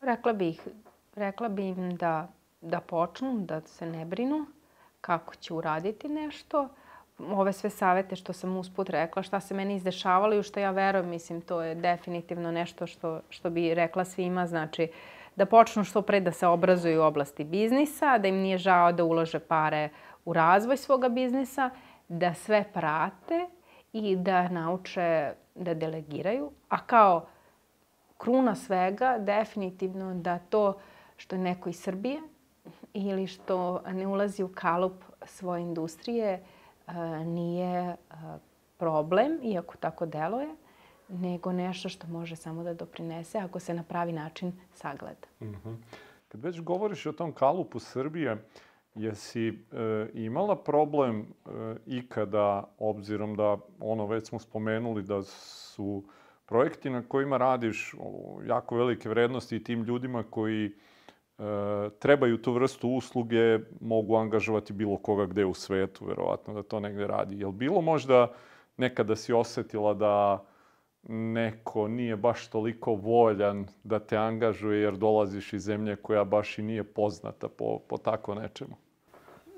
Rekla bih, rekla bi im da, da počnu, da se ne brinu kako će uraditi nešto. Ove sve savete što sam usput rekla, šta se meni izdešavalo i u što ja verujem, mislim, to je definitivno nešto što, što bi rekla svima. Znači, da počnu što pre da se obrazuju u oblasti biznisa, da im nije žao da ulože pare u razvoj svoga biznisa da sve prate i da nauče da delegiraju, a kao kruna svega definitivno da to što je neko iz Srbije ili što ne ulazi u kalup svoje industrije e, nije e, problem, iako tako deluje, nego nešto što može samo da doprinese ako se na pravi način sagleda. Mm -hmm. Kad već govoriš o tom kalupu Srbije, Jesi e, imala problem e, ikada, obzirom da, ono, već smo spomenuli da su projekti na kojima radiš jako velike vrednosti i tim ljudima koji e, trebaju tu vrstu usluge, mogu angažovati bilo koga gde u svetu, verovatno da to negde radi. Jel bilo možda nekada si osetila da neko nije baš toliko voljan da te angažuje jer dolaziš iz zemlje koja baš i nije poznata po, po tako nečemu?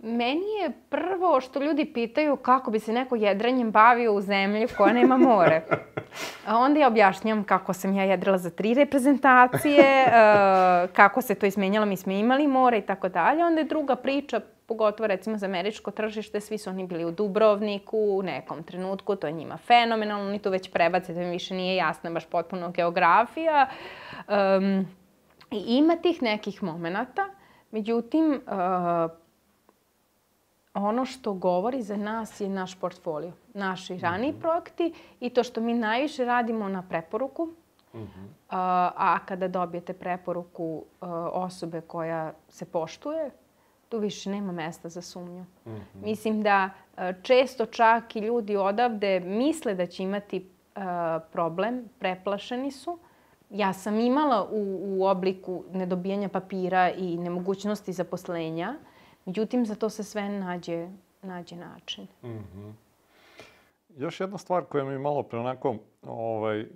Meni je prvo što ljudi pitaju kako bi se neko jedrenjem bavio u zemlji koja nema more. A onda ja objašnjam kako sam ja jedrila za tri reprezentacije, e, kako se to izmenjalo, mi smo imali more i tako dalje. Onda je druga priča, pogotovo recimo za američko tržište, svi su oni bili u Dubrovniku u nekom trenutku, to je njima fenomenalno, oni to već prebace, da mi više nije jasna baš potpuno geografija. Um, I ima tih nekih momenta, međutim, uh, ono što govori za nas je naš portfolio, naši raniji mm -hmm. projekti i to što mi najviše radimo na preporuku. Mm -hmm. a, a kada dobijete preporuku a, osobe koja se poštuje, tu više nema mesta za sumnju. Mm -hmm. Mislim da a, često čak i ljudi odavde misle da će imati a, problem, preplašeni su. Ja sam imala u, u obliku nedobijanja papira i nemogućnosti zaposlenja, Međutim, za to se sve nađe, nađe način. Mm -hmm. Još jedna stvar koja mi malo pre onako ovaj, e,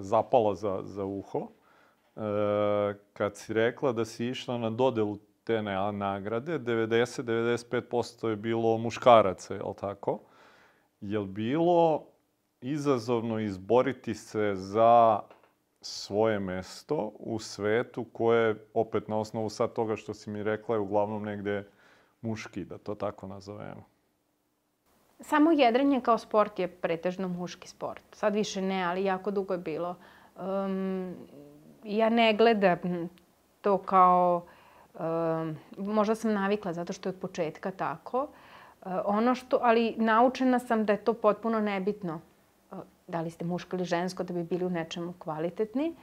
zapala za, za uho, e, kad si rekla da si išla na dodelu te nagrade, 90-95% je bilo muškaraca, je li tako? Je li bilo izazovno izboriti se za svoje mesto u svetu koje, opet na osnovu sad toga što si mi rekla, je uglavnom negde muški, da to tako nazovemo? Samo jedrenje kao sport je pretežno muški sport. Sad više ne, ali jako dugo je bilo. Um, ja ne gledam to kao... možda sam navikla zato što je od početka tako. Uh, ono što, ali naučena sam da je to potpuno nebitno. Uh, da li ste muško ili žensko da bi bili u nečemu kvalitetni.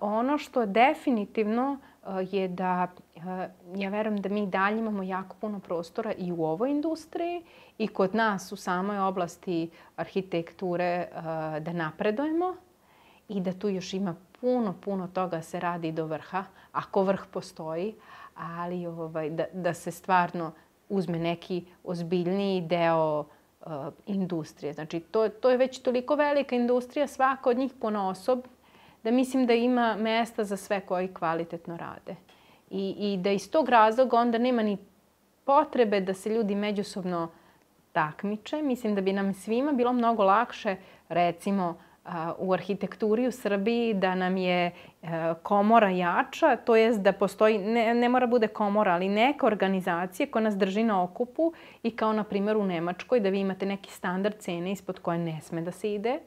Ono što definitivno je da ja verujem da mi dalje imamo jako puno prostora i u ovoj industriji i kod nas u samoj oblasti arhitekture da napredujemo i da tu još ima puno, puno toga se radi do vrha, ako vrh postoji, ali ovaj, da, da se stvarno uzme neki ozbiljniji deo uh, industrije. Znači, to, to je već toliko velika industrija, svaka od njih pona osob, da mislim da ima mesta za sve koji kvalitetno rade. I, I da iz tog razloga onda nema ni potrebe da se ljudi međusobno takmiče. Mislim da bi nam svima bilo mnogo lakše, recimo, u arhitekturi u Srbiji da nam je e, komora jača, to jest da postoji, ne, ne mora bude komora, ali neka organizacija koja nas drži na okupu i kao na primjer u Nemačkoj da vi imate neki standard cene ispod koje ne sme da se ide.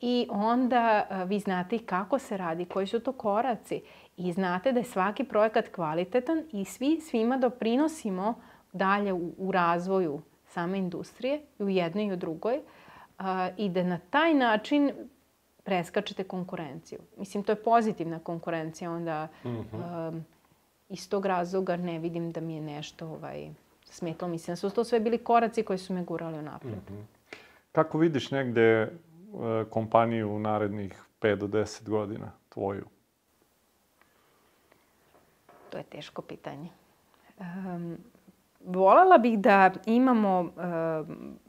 I onda e, vi znate i kako se radi, koji su to koraci. I znate da je svaki projekat kvalitetan i svi svima doprinosimo dalje u, u razvoju same industrije i u jednoj i u drugoj i da na taj način preskačete konkurenciju. Mislim, to je pozitivna konkurencija, onda mm -hmm. um, iz tog razloga ne vidim da mi je nešto ovaj, smetalo. Mislim, su to sve bili koraci koji su me gurali napred. Mm -hmm. Kako vidiš negde uh, kompaniju u narednih 5 do 10 godina, tvoju? To je teško pitanje. Um, Volela bih da imamo uh,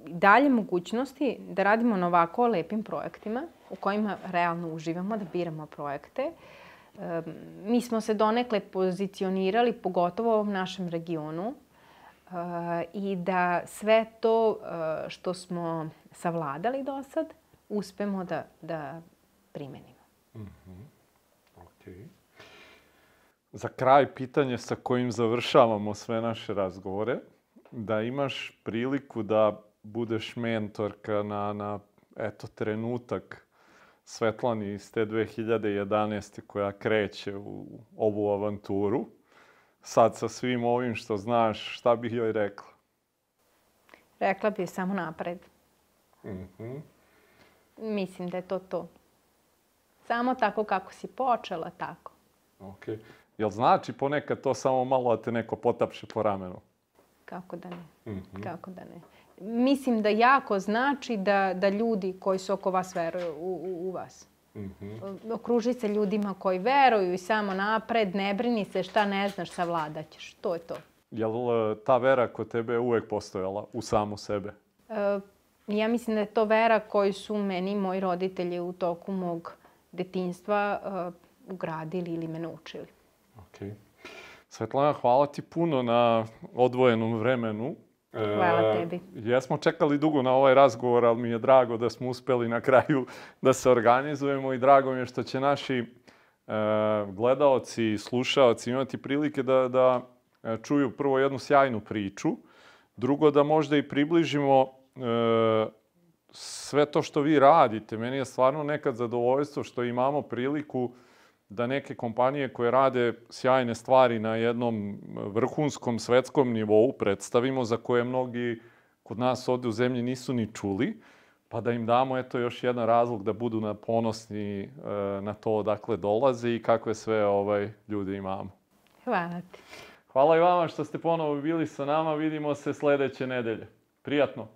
dalje mogućnosti da radimo na ovako lepim projektima u kojima realno uživamo, da biramo projekte. Uh, mi smo se donekle pozicionirali, pogotovo u ovom našem regionu, uh, i da sve to što smo savladali do sad uspemo da, da primenimo. Mm -hmm. Za kraj pitanje sa kojim završavamo sve naše razgovore, da imaš priliku da budeš mentorka na, na eto, trenutak Svetlani iz te 2011. koja kreće u ovu avanturu. Sad sa svim ovim što znaš, šta bih joj rekla? Rekla bih samo napred. Mm -hmm. Mislim da je to to. Samo tako kako si počela, tako. Okej. Okay. Jel znači ponekad to samo malo da te neko potapše po ramenu? Kako da ne? Mm -hmm. Kako da ne? Mislim da jako znači da, da ljudi koji su oko vas veruju u, u, u vas. Mm -hmm. Okruži se ljudima koji veruju i samo napred, ne brini se šta ne znaš, savladat ćeš. To je to. Jel e, ta vera kod tebe uvek postojala u samu sebe? E, ja mislim da je to vera koju su meni moji roditelji u toku mog detinstva uh, ugradili ili me naučili. Okay. Svetlana, hvala ti puno na odvojenom vremenu. Hvala tebi. E, jesmo čekali dugo na ovaj razgovor, ali mi je drago da smo uspeli na kraju da se organizujemo i drago mi je što će naši e, gledaoci i slušaoci imati prilike da, da e, čuju prvo jednu sjajnu priču, drugo da možda i približimo e, sve to što vi radite. Meni je stvarno nekad zadovoljstvo što imamo priliku da neke kompanije koje rade sjajne stvari na jednom vrhunskom svetskom nivou predstavimo, za koje mnogi kod nas ovde u zemlji nisu ni čuli, pa da im damo eto još jedan razlog da budu na ponosni e, na to odakle dolaze i kakve sve ovaj ljude imamo. Hvala ti. Hvala i vama što ste ponovo bili sa nama. Vidimo se sledeće nedelje. Prijatno.